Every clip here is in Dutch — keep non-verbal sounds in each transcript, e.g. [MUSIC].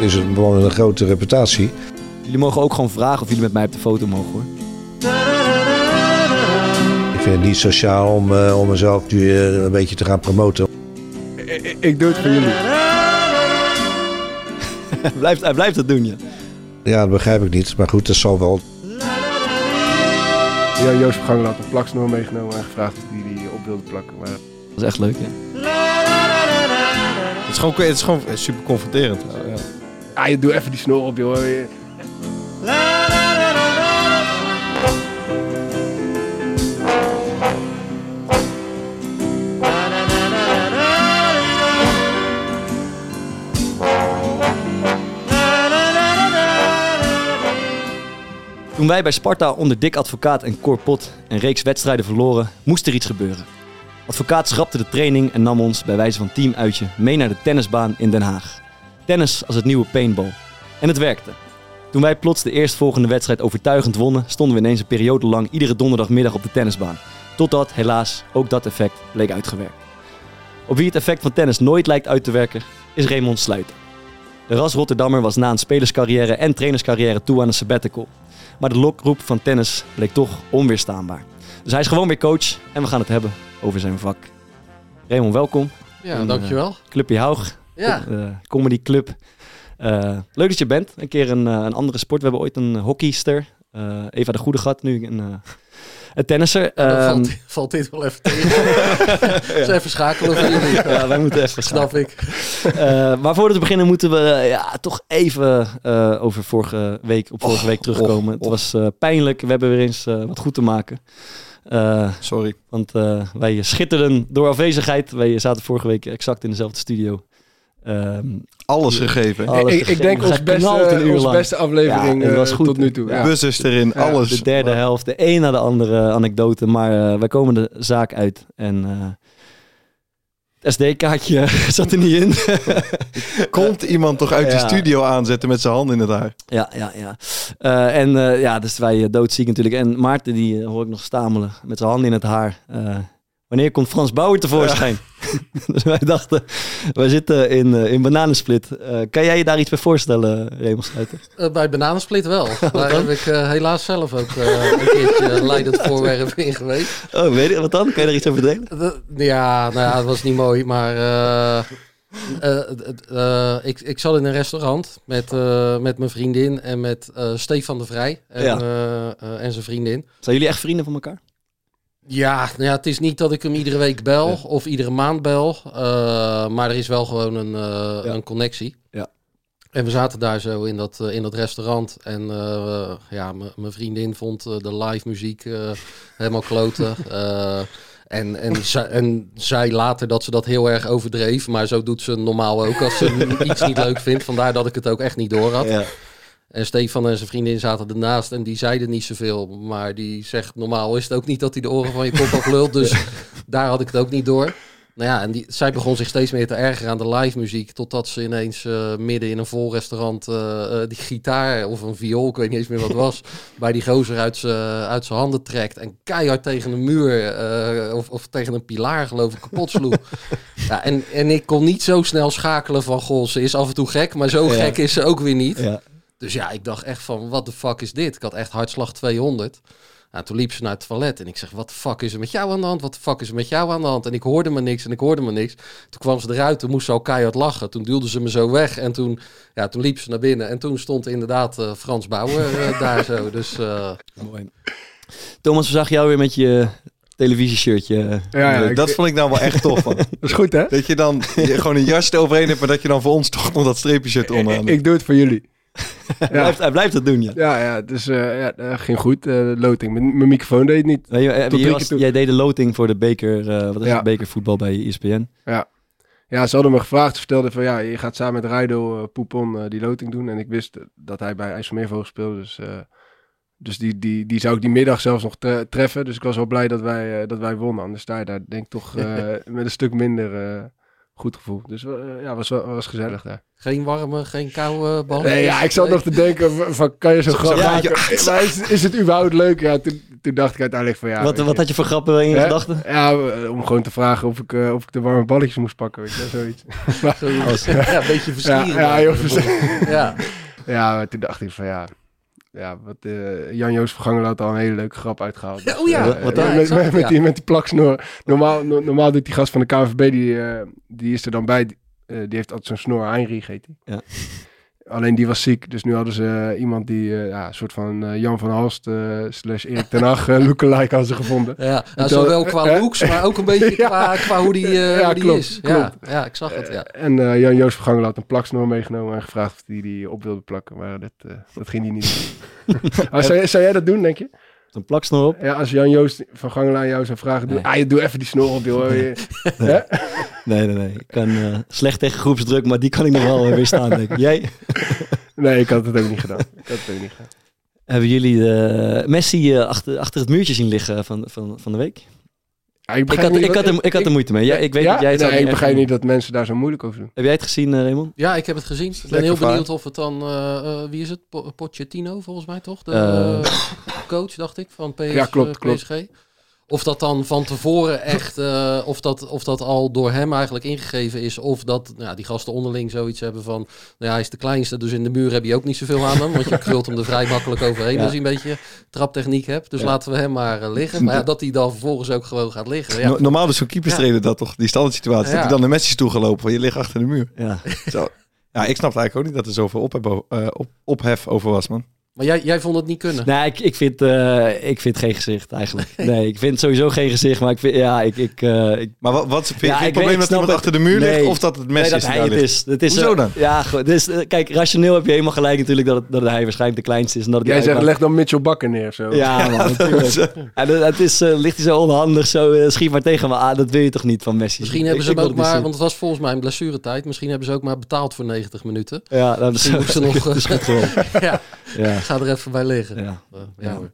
Is het gewoon een grote reputatie. Jullie mogen ook gewoon vragen of jullie met mij op de foto mogen hoor. Ik vind het niet sociaal om, uh, om mezelf nu uh, een beetje te gaan promoten. Ik, ik doe het voor jullie. [LAUGHS] hij, blijft, hij blijft het doen, ja. Ja, dat begrijp ik niet. Maar goed, dat zal wel. Ja, Joost Vergang had een plaksnoor meegenomen en gevraagd of hij die op wilde plakken. Maar... Dat is echt leuk, ja. Het is gewoon, het is gewoon super confronterend. Ja. Ah, je doe even die snor op, joh. Toen wij bij Sparta onder Dick Advocaat en Cor Pot een reeks wedstrijden verloren, moest er iets gebeuren. Advocaat schrapte de training en nam ons bij wijze van teamuitje mee naar de tennisbaan in Den Haag. Tennis als het nieuwe paintball. En het werkte. Toen wij plots de eerstvolgende wedstrijd overtuigend wonnen, stonden we ineens een periode lang iedere donderdagmiddag op de tennisbaan. Totdat helaas ook dat effect bleek uitgewerkt. Op wie het effect van tennis nooit lijkt uit te werken, is Raymond Sluiter. De ras Rotterdammer was na een spelerscarrière en trainerscarrière toe aan een sabbatical. Maar de lokroep van tennis bleek toch onweerstaanbaar. Dus hij is gewoon weer coach en we gaan het hebben over zijn vak. Raymond, welkom. Ja, dankjewel. Uh, Clubje Haug, ja. uh, comedy club. Uh, leuk dat je bent. Een keer een, een andere sport. We hebben ooit een hockeyster, Eva de Goede gehad, nu een, een tennisser. Ja, valt, valt, dit wel even tegen. [LAUGHS] ja. even schakelen voor jullie. Ja, wij moeten even Snap ik. maar voordat we beginnen moeten we ja, toch even over vorige week, op vorige oh, week terugkomen. oh, oh. Het was pijnlijk. We hebben weer eens wat goed te maken. Uh, Sorry. Want uh, wij schitterden door afwezigheid. Wij zaten vorige week exact in dezelfde studio. Um, alles gegeven. Alles ik, denk ons beste, ons beste aflevering ja, was goed. tot nu toe. Ja. Buzzers erin, ja, alles. De derde helft, de een na de andere anekdote. Maar uh, wij komen de zaak uit. En het SD-kaartje [LAUGHS] zat er niet in. [LAUGHS] Komt iemand toch uit de studio aanzetten met zijn hand in het haar? Ja, ja, ja. Uh, en uh, ja, dus wij doodziek natuurlijk. En Maarten, die hoor ik nog stamelen met zijn hand in het haar. Wanneer komt Frans Bauer tevoorschijn? Ja. [LAUGHS] dus wij dachten, wij zitten in, in Bananensplit. kan jij je daar iets bij voorstellen, Raymond Sluiter? bij Bananensplit wel. [LAUGHS] daar heb ik helaas zelf ook een keertje leidend [LAUGHS] voorwerp in geweest. Oh, weet je wat dan? Kan je daar iets over delen? ja, nou ja, het was niet mooi, maar... Uh, uh, ik, ik zat in een restaurant met, uh, met mijn vriendin en met Stefan de Vrij en, ja. en zijn vriendin. Zijn jullie echt vrienden van elkaar? Ja, nou ja, het is niet dat ik hem iedere week bel of iedere maand bel, maar er is wel gewoon een, ja. een connectie. Ja. En we zaten daar zo in dat, in dat restaurant en ja, mijn vriendin vond de live muziek helemaal kloten. [LAUGHS] En, en, en zei later dat ze dat heel erg overdreef. Maar zo doet ze normaal ook als ze [LAUGHS] iets niet leuk vindt. Vandaar dat ik het ook echt niet door had. Ja. En Stefan en zijn vriendin zaten ernaast en die zeiden niet zoveel. Maar die zegt normaal is het ook niet dat hij de oren van je kop af lult. Dus [LAUGHS] daar had ik het ook niet door. Nou ja, en die, zij begon zich steeds meer te ergeren aan de live muziek. Totdat ze ineens uh, midden in een vol restaurant uh, uh, die gitaar of een viool, ik weet niet eens meer wat het was, [LAUGHS] bij die gozer uit zijn handen trekt. En keihard tegen een muur of, of tegen een pilaar geloof ik kapot sloeg. [LAUGHS] ja, en, en ik kon niet zo snel schakelen van, goh, ze is af en toe gek, maar zo ja. gek is ze ook weer niet. Ja. Dus ja, ik dacht echt van, wat de fuck is dit? Ik had echt hartslag 200. Nou, toen liep ze naar het toilet en ik zeg, wat de fuck is er met jou aan de hand? Wat de fuck is er met jou aan de hand? En ik hoorde maar niks en ik hoorde maar niks. Toen kwam ze eruit, toen moest ze al keihard lachen. Toen duwde ze me zo weg en toen, ja, toen liep ze naar binnen. En toen stond inderdaad uh, Frans Bauer uh, [LAUGHS] daar zo. Dus, uh... Mooi. Thomas, we zagen jou weer met je televisieshirtje. Ja, ja, dat ik, vond ik nou wel echt tof. Man. [LAUGHS] dat is goed, hè? Dat je dan je gewoon een jas eroverheen hebt, maar dat je dan voor ons toch nog dat streepjeshirt onderaan ik, ik doe het voor jullie. [LAUGHS] Hij, blijft, hij blijft het doen, ja. Ja, ja, dus eh, ja, dat ging goed. eh, loting. Mijn, mijn microfoon deed het niet. Nee, je- je was- jij deed de loting voor de beker, eh, wat is Ja. het, bekervoetbal bij ESPN. Ja, ze hadden me gevraagd. Ze vertelden van ja, je gaat samen met Rijdo eh, Poepon eh, die loting doen. En ik wist dat hij bij IJsselmeervogel speelde. Dus, eh, dus die, die, die zou ik die middag zelfs nog tre- treffen. Dus ik was wel blij dat wij, eh, dat wij wonnen. Anders sta je daar denk ik toch [LAUGHS] eh, met een stuk minder eh, goed gevoel. Dus eh, ja, was, wel- was gezellig daar. Geen warme, geen koude bal. Nee, ja, ik zat nog te denken van, kan je zo'n grap ja, maken? Maar is, is het überhaupt leuk? Ja, toen, toen dacht ik uiteindelijk van ja. wat, wat had je voor grappen in je gedachten? Ja, eh, om gewoon te vragen of ik, eh, of ik de warme balletjes moest pakken, weet je, zoiets. [LAUGHS] Zoiets. [LAUGHS] Ja, een beetje verschieren. Ja, ja. Ja. [LAUGHS] Ja, maar toen dacht ik van ja, ja wat, eh, Jan-Joos Verganger had al een hele leuke grap uitgehaald. [LAUGHS] Ja, oh ja. Dus, Wat dan? met, Ja, exact, met, met ja. die, met die plaksnor. Normaal, no- normaal doet die gast van de KNVB, die, eh, die is er dan bij. Die, eh, die heeft altijd zo'n snor, Heinrich heet die. Ja. Alleen die was ziek, dus nu hadden ze eh, iemand die, eh, ja, een soort van eh, Jan van Halst slash Erik ten Hag [LAUGHS] lookalike hadden ze gevonden. Ja, nou, zowel qua [LAUGHS] looks, maar ook een beetje [LAUGHS] Ja. qua, qua hoe die, Ja, hoe die klopt, is. Ja, klopt. ja, ik zag het, ja. En eh, Jan-Joos Verganger had een plaksnor meegenomen en gevraagd of hij die op wilde plakken. Maar dat, dat ging hij niet doen. Zou jij dat doen, denk je? Een plaksnor op? Ja, als Jan-Joost van Gangela aan jou zou vragen, doe, Nee. ah, je doe even die snor op, joh. Je- [LAUGHS] Hè? Nee, nee, nee. Ik kan eh, slecht tegen groepsdruk, maar die kan ik nog wel eh, weerstaan, denk ik. Jij? [LAUGHS] Nee, ik had het ook niet gedaan. Ik had het ook niet gedaan. Hebben jullie eh, Messi eh, achter, achter het muurtje zien liggen van, van, van de week? Ja, Ik had, ik, had er, ik had er moeite mee. Ja, ik weet ja? dat jij het zou Nee, ik begrijp niet dat mensen daar zo moeilijk over doen. Heb jij het gezien, Raymond? Ja, ik heb het gezien. Ik ben heel vaar. benieuwd of het dan... eh, eh, wie is het? Po- Pochettino, volgens mij toch? De [LAUGHS] coach, dacht ik, van PS, Ja, klopt, eh, klopt. PSG. Of dat dan van tevoren [LAUGHS] echt... eh, of, dat, of dat al door hem eigenlijk ingegeven is. Of dat nou, ja, die gasten onderling zoiets hebben van... Nou ja, hij is de kleinste, dus in de muur heb je ook niet zoveel aan hem. Want je krult hem er vrij makkelijk overheen [LAUGHS] Ja. als hij een beetje traptechniek hebt. Dus Ja. laten we hem maar eh, liggen. Maar ja, dat hij dan vervolgens ook gewoon gaat liggen. Ja. No- normaal is zo'n keeperstrainer dat toch, die standaard situatie. Ja. Dat hij dan de Messi toegelopen, van je ligt achter de muur. Ja. Zo. Ja, ik snap eigenlijk ook niet dat er zoveel ophef, op, ophef over was, man. Maar jij, jij vond het niet kunnen. Nee, ik, ik, vind, eh, ik vind geen gezicht eigenlijk. [LAUGHS] Nee, ik vind sowieso geen gezicht, maar ik vind, ja, ik... ik, eh, ik Maar wat, wat vind je Ja, ik probleem weet- ik dat iemand het. achter de muur ligt Nee. of dat het nee, Messi dat is hij daar het ligt? is. Het is Hoezo eh, dan? Ja, goed. Dus, kijk, rationeel heb je helemaal gelijk natuurlijk dat, het, dat hij waarschijnlijk de kleinste is. En dat het Jij zegt, leg dan Mitchell Bakker neer of zo. Ja, man. natuurlijk. [LAUGHS] Ja, dat- het is, eh, ligt hij zo onhandig, zo schiet maar tegen me aan. Dat wil je toch niet van Messi? Misschien hebben ze hem ook het maar, want het was volgens mij een blessuretijd. Misschien hebben ze ook maar betaald voor 90 minuten. Ja, dat is, Misschien moeten ze [LAUGHS] nog, goed Ja. Ga er even bij liggen. Ja. Eh,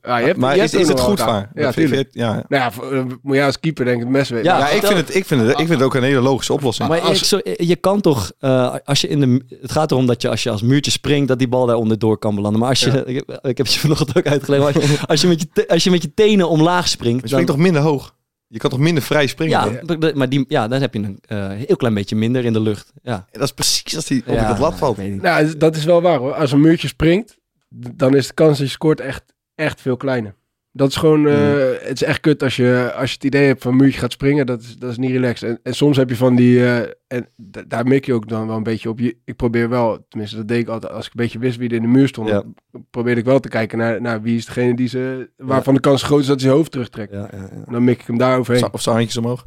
ja, je hebt, Maar je is, is het goed vaar? aan. Ja, Dat vind je- tuurlijk. ja. Nou ja, voor- eh, moet jij als keeper denk ik het mes weten. Ja, Ja, ik vind, het, ik, vind het, ik vind het ook een hele logische oplossing. Maar als- ik- zo, je kan toch, eh, als je in de, het gaat erom dat je als je als muurtje springt, dat die bal daar onderdoor kan belanden. Maar als je, Ja. [LAUGHS] ik, heb, ik heb het je [LAUGHS] vanochtend ook uitgelegd, maar als, je- als, je met je als je met je tenen omlaag springt, je springt dan- toch minder hoog? Je kan toch minder vrij springen? ja, maar die, ja, dan heb je een eh, heel klein beetje minder in de lucht. Ja, Dat is precies als die op ja, dat lat valt. Nou, dat is wel waar hoor. Als een muurtje springt, dan is de kans dat je scoort echt, echt veel kleiner. Dat is gewoon, eh, het is echt kut als je, als je het idee hebt van muurtje gaat springen, dat is, dat is niet relaxed. En, en soms heb je van die, eh, en daar mik je ook dan wel een beetje op. Je, ik probeer wel, tenminste dat deed ik altijd, als ik een beetje wist wie er in de muur stond, Ja. probeerde ik wel te kijken naar, naar wie is degene die ze, waarvan de kans groot is dat hij zijn hoofd terugtrekt. Ja, ja, ja. En dan mik ik hem daar overheen. Of zijn handjes omhoog.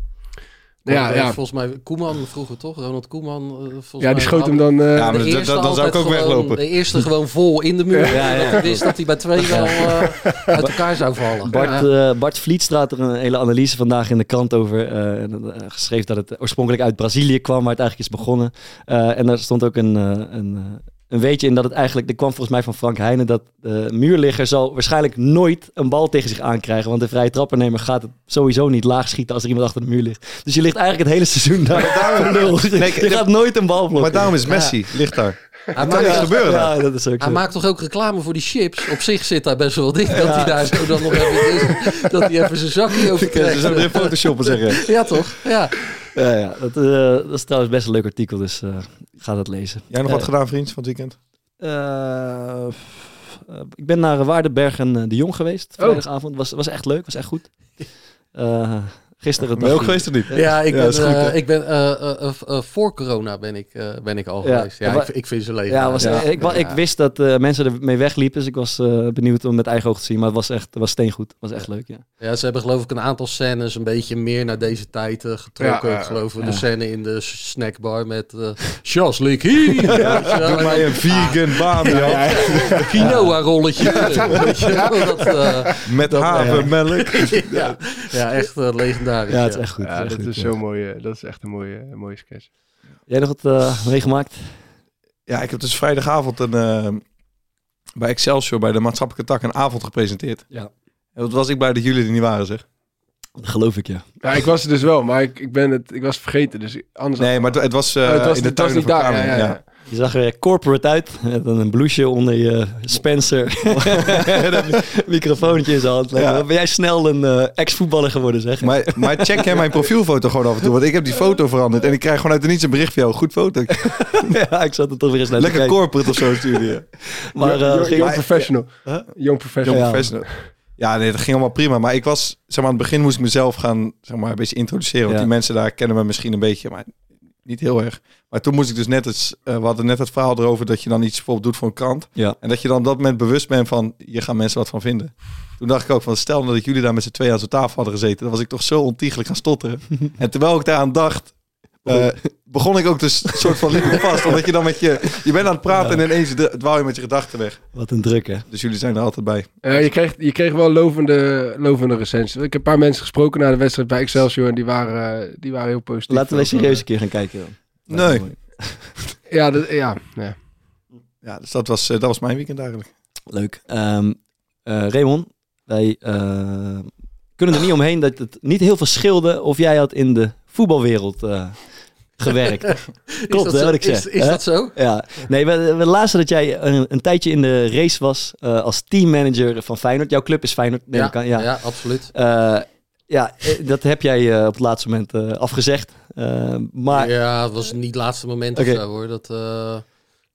Ja, eh, ja. Volgens mij, Koeman vroeger toch? Ronald Koeman. eh, volgens ja, die schoot hem dan... eh, Ja, maar de eerste dat- zou ik ook gewoon- weglopen. De eerste gewoon vol in de muur. [LAUGHS] Ja, ja. Dat hij wist dat hij bij twee wel eh, [LAUGHS] uit elkaar zou vallen. Bart, Ja. eh, Bart Vlietstra had er een hele analyse vandaag in de krant over. en, geschreven dat het oorspronkelijk uit Brazilië kwam, waar het eigenlijk is begonnen. Eh, en daar stond ook een, eh, een, eh, een weetje in dat het eigenlijk, dat kwam volgens mij van Frank Heijnen, dat de muurligger zal waarschijnlijk nooit een bal tegen zich aankrijgen. Want de vrije trappernemer gaat het sowieso niet laag schieten als er iemand achter de muur ligt. Dus je ligt eigenlijk het hele seizoen daar. nul. [LAUGHS] je gaat nooit een bal blokken. Maar daarom is Messi, ligt daar. Hij kan maakt- niks gebeuren. Ja, dat is ook Hij zo. maakt toch ook reclame voor die chips? Op zich zit daar best wel dik dat hij daar zo dan nog even, dat hij even zijn zakje over Ze zouden in photoshoppen zeggen. Ja, toch? Ja. Ja, ja. Dat, eh, dat is trouwens best een leuk artikel, dus eh, ga dat lezen. Jij nog Eh, wat gedaan, vriend, van het weekend? Eh, eh, ik ben naar Waardenberg en eh, de Jong geweest. Vrijdagavond. Was, was echt leuk, was echt goed. [LAUGHS] Gisteren Ben je ook geweest of niet? Ja, ik Ja, ben, goed, eh, ik ben eh, eh, voor corona ben ik, eh, ben ik al Ja. geweest. Ja, ik, ik vind ze leeg. Ja, was, Ja. Ik, ik wist dat eh, mensen ermee wegliepen, dus ik was eh, benieuwd om met eigen ogen te zien. Maar het was echt het was steengoed. Het was echt leuk, ja. Ja, ze hebben geloof ik een aantal scènes een beetje meer naar deze tijd getrokken. Ik geloof ja. de scène in de snackbar met eh Charles [LAUGHS] wel, Doe mij een vegan baan, Ja, joh. ja. [LAUGHS] quinoa rolletje. Eh, Met havermelk. [LAUGHS] ja, ja, echt eh, legendarisch. Ja, het is echt goed. Ja, het is echt dat goed, is zo mooi. eh, Dat is echt een mooie, een mooie sketch. Jij nog wat eh, meegemaakt? Ja, ik heb dus vrijdagavond een, eh, bij Excelsior, bij de maatschappelijke tak, een avond gepresenteerd. Ja. En wat was ik blij dat jullie er niet waren, zeg. Dat geloof ik, ja. Ja, ik was er dus wel, maar ik, ik, ben het, ik was vergeten. Dus anders Nee, maar het, het was, eh, Oh, het was, in de tuin niet van daar. Kamer. Ja, ja, ja. Je zag er corporate uit. Met een blouseje onder je Spencer. [LAUGHS] en een microfoontje in zijn hand. Ja. Ben jij snel een eh, ex-voetballer geworden, zeg. Maar, maar check jij mijn profielfoto gewoon af en toe? Want ik heb die foto veranderd en ik krijg gewoon uit de niets een bericht van jou. Goed foto. [LAUGHS] ja, ik zat er toch weer eens naar te Lekker corporate of zo stuurde je. Maar eh, young professional. Huh? Young professional. Young Ja. professional. Ja, nee, dat ging allemaal prima. Maar ik was, zeg maar, aan het begin moest ik mezelf gaan, zeg maar, een beetje introduceren. Want Ja. die mensen daar kennen me misschien een beetje, maar niet heel erg. Maar toen moest ik dus net het, eh, we hadden net het verhaal erover dat je dan iets bijvoorbeeld doet voor een krant. Ja. En dat je dan op dat moment bewust bent van, hier gaan mensen wat van vinden. Toen dacht ik ook van, stel nou dat jullie daar met z'n tweeën aan zo'n tafel hadden gezeten. Dan was ik toch zo ontiegelijk gaan stotteren. [LAUGHS] en terwijl ik daaraan dacht, eh, begon ik ook dus een soort van liggen vast. Omdat je dan met je, je bent aan het praten en ineens dwa- dwaal je met je gedachten weg. Wat een druk, hè? Dus jullie zijn er altijd bij. Eh, je, kreeg, je kreeg wel lovende, lovende recensies. Ik heb een paar mensen gesproken na de wedstrijd bij Excelsior en die waren, eh, die waren heel positief. Laten we serieus een keer gaan kijken. dan. Nee. Ja, dat, ja, ja. Ja, dus dat was, eh, dat was mijn weekend eigenlijk. Leuk. Ehm eh, Raymond, wij eh, kunnen er niet omheen dat het niet heel veel scheelde of jij had in de voetbalwereld eh, gewerkt. [LAUGHS] Klopt, is dat hè, zo? wat ik zeg. Is, dat zo? Ja, nee, we, we lazen dat jij een, een tijdje in de race was eh, als teammanager van Feyenoord. Jouw club is Feyenoord, Ja, ik aan. Ja, ja. absoluut. Eh, ja dat heb jij eh, op het laatste moment eh, afgezegd. Maar Ja, het was niet het laatste moment Oké. of zo hoor. Dat eh,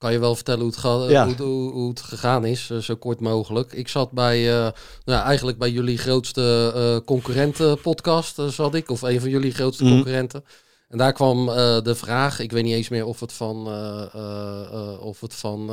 kan je wel vertellen hoe het, ga- Ja. hoe, het- hoe, hoe het gegaan is, eh, zo kort mogelijk. Ik zat bij, eh, nou ja, eigenlijk bij jullie grootste eh concurrentenpodcast eh, zat ik. Of een van jullie grootste Mhm. concurrenten. En daar kwam eh, de vraag, ik weet niet eens meer of het van, eh, eh, eh, of het van,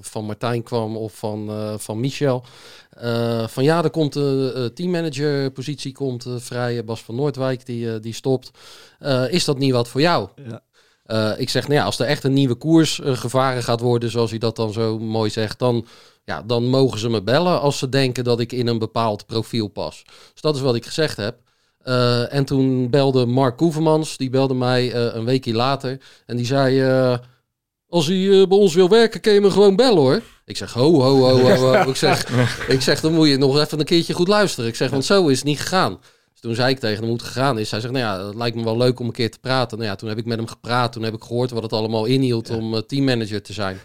van Martijn kwam of van, eh, van Michel. Eh, van ja, er komt een uh, teammanager positie komt vrij. Bas van Noordwijk die, die stopt. Eh, is dat niet wat voor jou? Ja. Eh, ik zeg, nou ja, als er echt een nieuwe koers eh, gevaren gaat worden, zoals hij dat dan zo mooi zegt, dan, ja, dan mogen ze me bellen als ze denken dat ik in een bepaald profiel pas. Dus dat is wat ik gezegd heb. Eh, en toen belde Mark Koevermans, die belde mij een weekje later. En die zei, als hij bij ons wil werken, kun je me gewoon bellen hoor. Ik zeg, ho, ho, ho, ho, ho. [LAUGHS] ik, zeg, ik zeg, dan moet je nog even een keertje goed luisteren. Ik zeg, want zo is het niet gegaan. Dus toen zei ik tegen hem hoe het gegaan is. Hij zegt, nou ja, het lijkt me wel leuk om een keer te praten. Nou ja, toen heb ik met hem gepraat. Toen heb ik gehoord wat het allemaal inhield om eh, teammanager te zijn.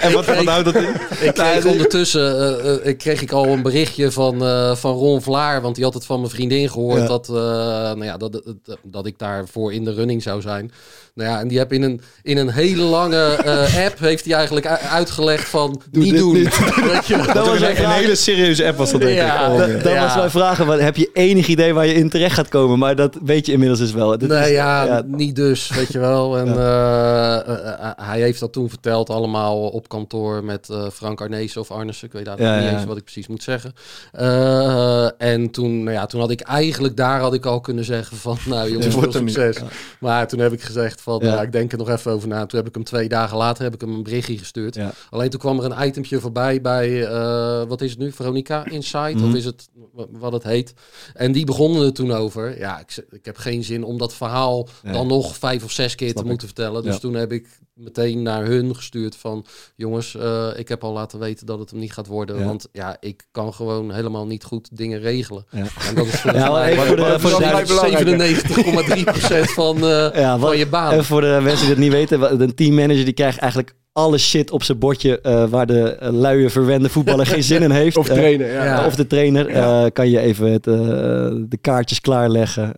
En, wat, wat houdt dat in? Ik kreeg [LAUGHS] ondertussen eh, eh, ik kreeg ik al een berichtje van, van Ron Vlaar. Want die had het van mijn vriendin gehoord Ja. dat, nou ja, dat, dat, dat ik daarvoor in de running zou zijn. Nou ja, en die heb in een, in een hele lange eh, app heeft hij eigenlijk uitgelegd van niet doen. niet. [LAUGHS] Weet je wel? Dat was een, vraag. hele serieuze app was dat denk ik. Oh, ja. Dat Ja. was mijn vraag. maar Heb je enig idee waar je in terecht gaat komen? Maar dat weet je inmiddels dus wel. Dit Nee, is- ja, niet dus, weet je wel. En eh, eh, hij heeft dat toen verteld allemaal op kantoor met eh, Frank Arnees of Arnissen. Ik weet eigenlijk Ja, niet ja. eens wat ik precies moet zeggen. Eh, en toen, nou ja, toen had ik eigenlijk, daar had ik al kunnen zeggen van, nou jongens, Dit veel succes. Maar toen heb ik gezegd van, Ja. ik denk er nog even over na. Toen heb ik hem twee dagen later heb ik hem een berichtje gestuurd. Ja. Alleen toen kwam er een itempje voorbij bij, eh, wat is het nu, Veronica Insight? Mhm. Of is het wa- wat het heet? En die begonnen er toen over. Ja, ik, ik heb geen zin om dat verhaal Nee. dan nog vijf of zes keer Snap te ik. moeten vertellen. Dus Ja. toen heb ik meteen naar hun gestuurd van... jongens, eh, ik heb al laten weten dat het hem niet gaat worden. Want ja, ik kan gewoon helemaal niet goed dingen regelen. Ja. En dat is voor de- wat- voor de wat- duidelijkheid. 97,3% van, eh, van je baan. En voor de mensen die het niet weten, een teammanager die krijgt eigenlijk alle shit op zijn bordje eh, waar de eh, luie verwende voetballer geen zin in heeft. [LAUGHS] Of Eh, trainen, ja. Of de trainer. eh, kan je even het, de kaartjes klaarleggen.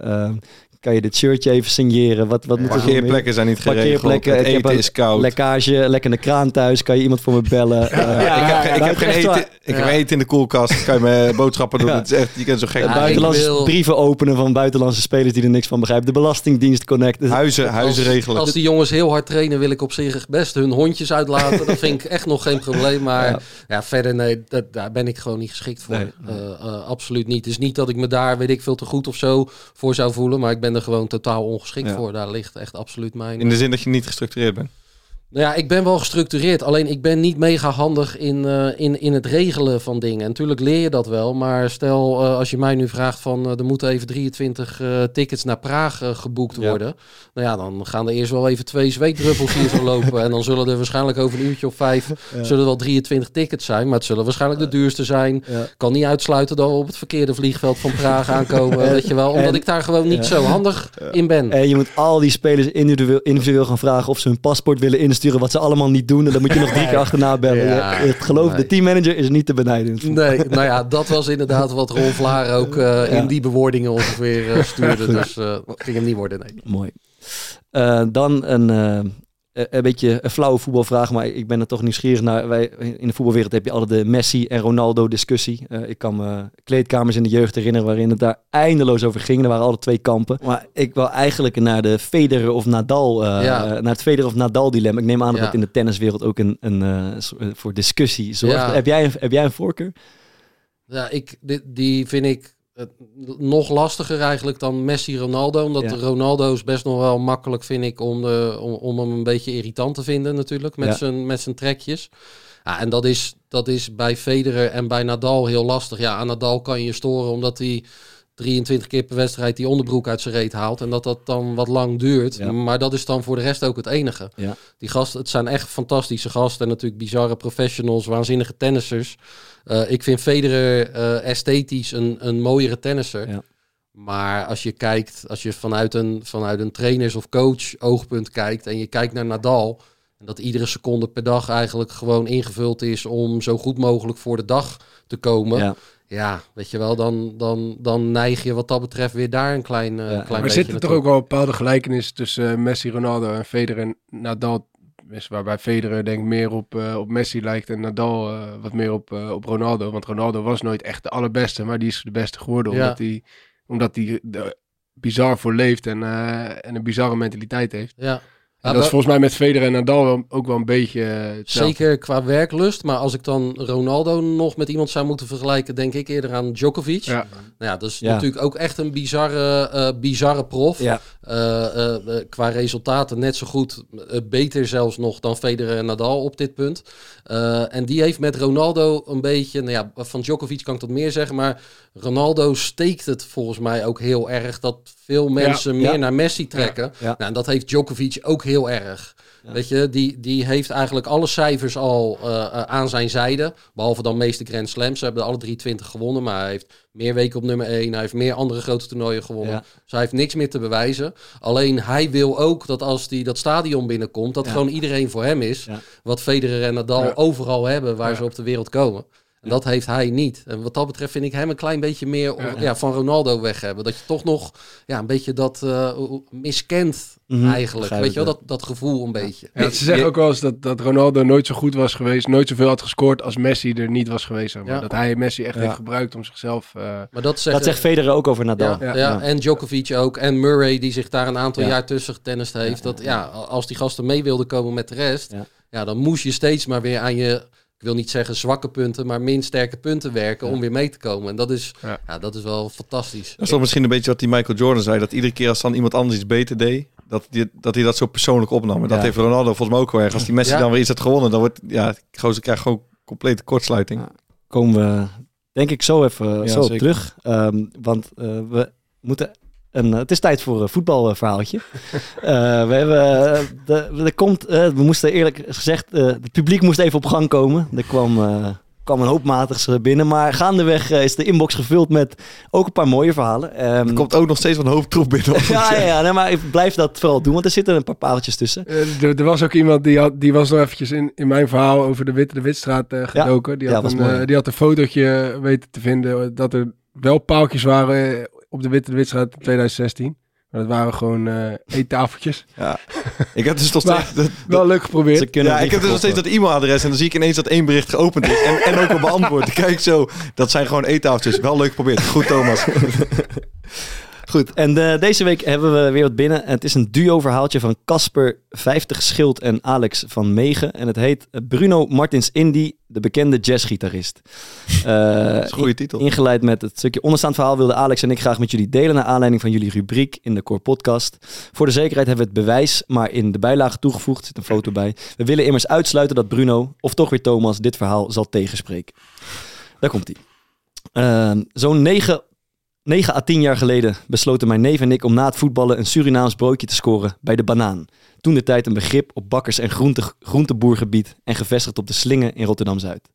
Kan je dit shirtje even signeren? Wat, wat moet er? Parkeerplekken zijn niet geregeld. Parkeerplekken, Het ik heb eten een is koud. Lekkage, lekkende kraan thuis. Kan je iemand voor me bellen? Eh, Ja, ik heb, ik heb geen eten, waar. ik heb eten in de koelkast. Kan je mijn [LAUGHS] boodschappen doen? Ja. Het is echt, je kent zo gek. Ja, buitenlandse wil- brieven openen van buitenlandse spelers die er niks van begrijpen. De Belastingdienst Connect. Dus- Huizen, huizen Als- regelen. Als die jongens heel hard trainen, wil ik op zich best hun hondjes uitlaten. dat vind ik echt nog geen probleem. Maar Ja. ja, verder, nee, dat, daar ben ik gewoon niet geschikt voor. Nee. Eh, eh, absoluut niet. Het is niet dat ik me daar, weet ik veel, te goed of zo voor zou voelen. Maar ik ben er gewoon totaal ongeschikt Ja. voor. Daar ligt echt absoluut mijn... In de zin dat je niet gestructureerd bent. Nou ja, ik ben wel gestructureerd. Alleen ik ben niet mega handig in, eh, in, in het regelen van dingen. En natuurlijk leer je dat wel. Maar stel, eh, als je mij nu vraagt van... eh, er moeten even 23 eh, tickets naar Praag geboekt Ja. worden. Nou ja, dan gaan er eerst wel even twee zweetdruppels hier zo lopen. En dan zullen er waarschijnlijk over een uurtje of vijf... zullen er wel 23 tickets zijn. Maar het zullen waarschijnlijk de duurste zijn. Ja. kan niet uitsluiten dat we op het verkeerde vliegveld van Praag aankomen. weet je wel. Omdat En- ik daar gewoon niet zo handig in ben. En je moet al die spelers individueel, individueel gaan vragen of ze hun paspoort willen insturen, wat ze allemaal niet doen. En dan moet je nog drie keer [LAUGHS] achterna bellen. Ja, Je- het geloof, nee. de teammanager is niet te benijden. Nee, nou ja, dat was inderdaad wat Ron Vlaar ook eh, in die bewoordingen ongeveer eh, stuurde. [LAUGHS] Dus eh ging hem niet worden, nee. Mooi. Dan een, een beetje een flauwe voetbalvraag, maar ik ben er toch nieuwsgierig naar. Wij, in de voetbalwereld heb je altijd de Messi en Ronaldo discussie. Eh, ik kan me kleedkamers in de jeugd herinneren waarin het daar eindeloos over ging. Er waren altijd twee kampen. Maar ik wil eigenlijk naar de Federer of Nadal, eh, Ja. naar het Federer of Nadal dilemma. Ik neem aan dat Ja. dat in de tenniswereld ook een, een, eh, eh, voor discussie zorgt. Ja. Heb, jij een, heb jij een voorkeur? Ja, ik, die vind ik eh, nog lastiger eigenlijk dan Messi-Ronaldo. Omdat Ja. Ronaldo is best nog wel makkelijk, vind ik, om, de, om, om hem een beetje irritant te vinden natuurlijk. Met, Ja. zijn, met zijn trekjes. Ja, en dat is, dat is bij Federer en bij Nadal heel lastig. Ja, aan Nadal kan je storen omdat hij 23 keer per wedstrijd die onderbroek uit zijn reet haalt. En dat dat dan wat lang duurt. Ja. Maar dat is dan voor de rest ook het enige. Ja. Die gasten, het zijn echt fantastische gasten. En natuurlijk bizarre professionals, waanzinnige tennissers. Eh, ik vind Federer eh, esthetisch een, een mooiere tennisser. Ja. Maar als je kijkt, als je vanuit een, vanuit een trainers- of coach oogpunt kijkt en je kijkt naar Nadal, en dat iedere seconde per dag eigenlijk gewoon ingevuld is om zo goed mogelijk voor de dag te komen. Ja, Ja. weet je wel, dan, dan, dan neig je wat dat betreft weer daar een klein, eh, Ja. klein Maar beetje zitten er toch ook wel bepaalde gelijkenissen tussen eh, Messi, Ronaldo en Federer en Nadal? Is waarbij Federer denk ik meer op, eh, op Messi lijkt en Nadal wat meer op, op Ronaldo. Want Ronaldo was nooit echt de allerbeste, maar die is de beste geworden Ja. omdat hij omdat hij er bizar voor leeft en, eh, en een bizarre mentaliteit heeft. Ja. En Ja, dat is volgens mij met Federer en Nadal ook wel een beetje eh. Zeker qua werklust. Maar als ik dan Ronaldo nog met iemand zou moeten vergelijken, denk ik eerder aan Djokovic. Ja. Nou ja, dat is Ja. natuurlijk ook echt een bizarre, eh, bizarre prof. Ja. Eh, eh, eh, qua resultaten net zo goed, beter zelfs nog dan Federer en Nadal op dit punt. En die heeft met Ronaldo een beetje, nou ja, van Djokovic kan ik dat meer zeggen, maar Ronaldo steekt het volgens mij ook heel erg dat veel mensen meer ja. naar Messi trekken. Ja. Nou, en dat heeft Djokovic ook heel erg. Ja. Weet je, die, die heeft eigenlijk alle cijfers al eh, eh, aan zijn zijde. Behalve dan meeste Grand Slams. Ze hebben alle 23 gewonnen. Maar hij heeft meer weken op nummer 1. Hij heeft meer andere grote toernooien gewonnen. Ja. Dus hij heeft niks meer te bewijzen. Alleen hij wil ook dat als hij dat stadion binnenkomt... dat Ja. gewoon iedereen voor hem is. Wat Federer en Nadal overal hebben waar ze op de wereld komen. En dat heeft hij niet. En wat dat betreft vind ik hem een klein beetje meer Ja. ja. van Ronaldo weg hebben. Dat je toch nog ja, een beetje dat eh, miskent Mhm, eigenlijk. Weet je wel, dat, dat gevoel een beetje. Ja, ze zeggen ook wel eens dat, dat Ronaldo nooit zo goed was geweest, nooit zoveel had gescoord als Messi er niet was geweest. maar. Ja. Dat hij Messi echt Ja. heeft gebruikt om zichzelf... eh, Maar dat zegt, Dat zegt Federer ook over Nadal. ja, ja, Ja. en Djokovic ook. En Murray, die zich daar een aantal Ja. jaar tussen getennist heeft. Ja, dat ja, als die gasten mee wilden komen met de rest, Ja. ja. dan moest je steeds maar weer aan je, wil niet zeggen zwakke punten, maar min sterke punten werken Ja. om weer mee te komen. En dat is, Ja. ja. dat is wel fantastisch. Dat is toch misschien een beetje wat die Michael Jordan zei. Dat iedere keer als dan iemand anders iets beter deed, dat, die, dat hij dat zo persoonlijk opnam. En dat Ja. heeft Ronaldo volgens mij ook wel erg. Als die Messi Ja. dan weer iets had gewonnen, dan wordt, ja, gozer krijgt gewoon complete kortsluiting. Ja. Komen we denk ik zo even Ja, zo zeker. terug. Ehm, want eh, we moeten... Een, eh, het is tijd voor een voetbalverhaaltje. [LAUGHS] Eh, we hebben, eh, de, er komt, we moesten eerlijk gezegd, eh, het publiek moest even op gang komen. Er kwam, eh, kwam een hoop matigs binnen, maar gaandeweg is de inbox gevuld met ook een paar mooie verhalen. Ehm, Er komt ook nog steeds een hoop troep binnen. [LAUGHS] ja, ja, ja nee, maar ik blijf dat vooral doen, want er zitten een paar paaltjes tussen. Eh, er, er was ook iemand die, had, die was nog eventjes in, in mijn verhaal over de Witte de Witstraat gedoken. die, had een, die had een fotootje weten te vinden dat er wel paaltjes waren op de Witte de Witstraat in 2016. Maar dat waren gewoon eh eettafeltjes. [LAUGHS] Ja. Ik heb dus nog Maar- steeds... dat- Wel leuk geprobeerd. ja, ik heb dus nog steeds dat e-mailadres en dan zie ik ineens dat één bericht geopend is en, en ook al beantwoord. [LAUGHS] Kijk zo, dat zijn gewoon eettafeltjes. Wel leuk geprobeerd. Goed, Thomas. [LAUGHS] Goed, en eh, deze week hebben we weer wat binnen. Het is een duo-verhaaltje van Casper 50 Schild en Alex van Megen. En het heet Bruno Martins Indy, de bekende jazzgitarist. [LAUGHS] Dat is een goede titel. Ingeleid met het stukje onderstaand verhaal wilden Alex en ik graag met jullie delen naar aanleiding van jullie rubriek in de Core Podcast. Voor de zekerheid hebben we het bewijs maar in de bijlage toegevoegd. Er zit een foto bij. We willen immers uitsluiten dat Bruno, of toch weer Thomas, dit verhaal zal tegenspreken. Daar komt hij. Zo'n 9, 9 à 10 jaar geleden besloten mijn neef en ik om na het voetballen een Surinaams broodje te scoren bij de Banaan. Toen de tijd een begrip op bakkers- en groente, groenteboergebied en gevestigd op de Slingen in Rotterdam-Zuid.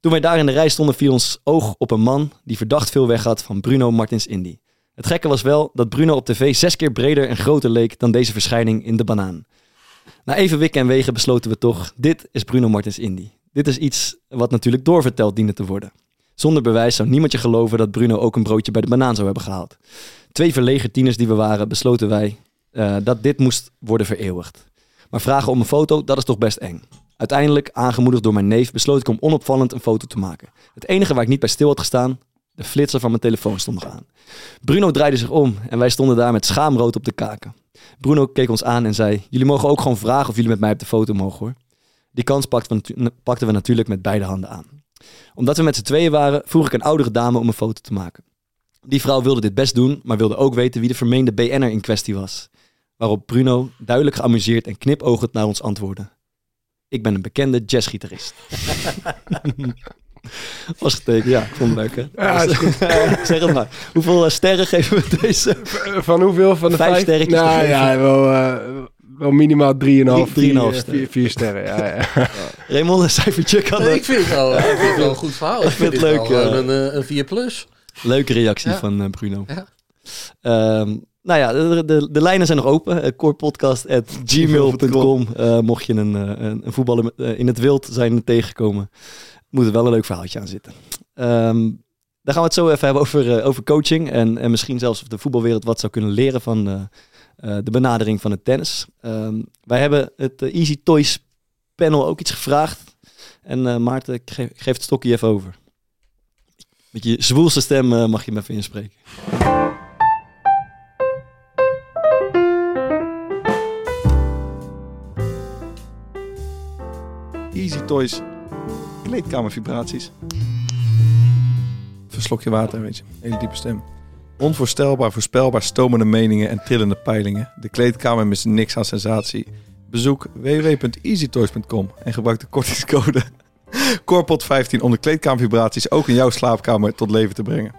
Toen wij daar in de rij stonden viel ons oog op een man die verdacht veel weg had van Bruno Martins Indy. Het gekke was wel dat Bruno op tv zes keer breder en groter leek dan deze verschijning in de banaan. Na even wikken en wegen besloten we toch, dit is Bruno Martins Indy. Dit is iets wat natuurlijk doorverteld diende te worden. Zonder bewijs zou niemand je geloven dat Bruno ook een broodje bij de banaan zou hebben gehaald. Twee verlegen tieners die we waren, besloten wij eh, dat dit moest worden vereeuwigd. Maar vragen om een foto, dat is toch best eng. Uiteindelijk, aangemoedigd door mijn neef, besloot ik om onopvallend een foto te maken. Het enige waar ik niet bij stil had gestaan, de flitser van mijn telefoon stond nog aan. Bruno draaide zich om en wij stonden daar met schaamrood op de kaken. Bruno keek ons aan en zei, jullie mogen ook gewoon vragen of jullie met mij op de foto mogen hoor. Die kans pakten we, natu- pakten we natuurlijk met beide handen aan. Omdat we met z'n tweeën waren, vroeg ik een oudere dame om een foto te maken. Die vrouw wilde dit best doen, maar wilde ook weten wie de vermeende BN'er in kwestie was. Waarop Bruno duidelijk geamuseerd en knipoogend naar ons antwoordde. Ik ben een bekende jazzgitarist. [LAUGHS] Was getekend, ja, ik vond het leuk hè. Ja, is goed. [LAUGHS] zeg het maar. Hoeveel eh, sterren geven we deze? Van hoeveel? Van de Vijf vijf? sterretjes te Nou ja, wel, eh, wel minimaal 3,5. Drie- 3,5 vier, sterren. vier, vier sterren. Ja, ja. [LAUGHS] Raymond, een cijfertje kan Nee, ik vind het wel, ik vind het wel een goed verhaal. Ik vind vind het leuk, wel ja. een, eh, een 4 plus. Leuke reactie Ja. van eh, Bruno. Ja. Ehm, nou ja, de, de, de lijnen zijn nog open. Uh, corepodcast.gmail.com Eh, Mocht je een, eh, een, een voetballer eh, in het wild zijn tegengekomen, moet er wel een leuk verhaaltje aan zitten. Ehm dan gaan we het zo even hebben over, eh, over coaching. En, en misschien zelfs of de voetbalwereld wat zou kunnen leren van eh, eh, de benadering van het tennis. Ehm, wij hebben het eh, Easy Toys panel ook iets gevraagd. En eh, Maarten, ik geef, geef het stokje even over. Met je zwoelste stem eh, mag je hem even inspreken. Easy Toys. Kleedkamervibraties. Verslok je water, weet je. Hele diepe stem. Onvoorstelbaar, voorspelbaar, stomende meningen en trillende peilingen. De kleedkamer mist niks aan sensatie. Bezoek www.easytoys.com en gebruik de kortingscode [LAUGHS] CORPOT15 om de kleedkamervibraties ook in jouw slaapkamer tot leven te brengen.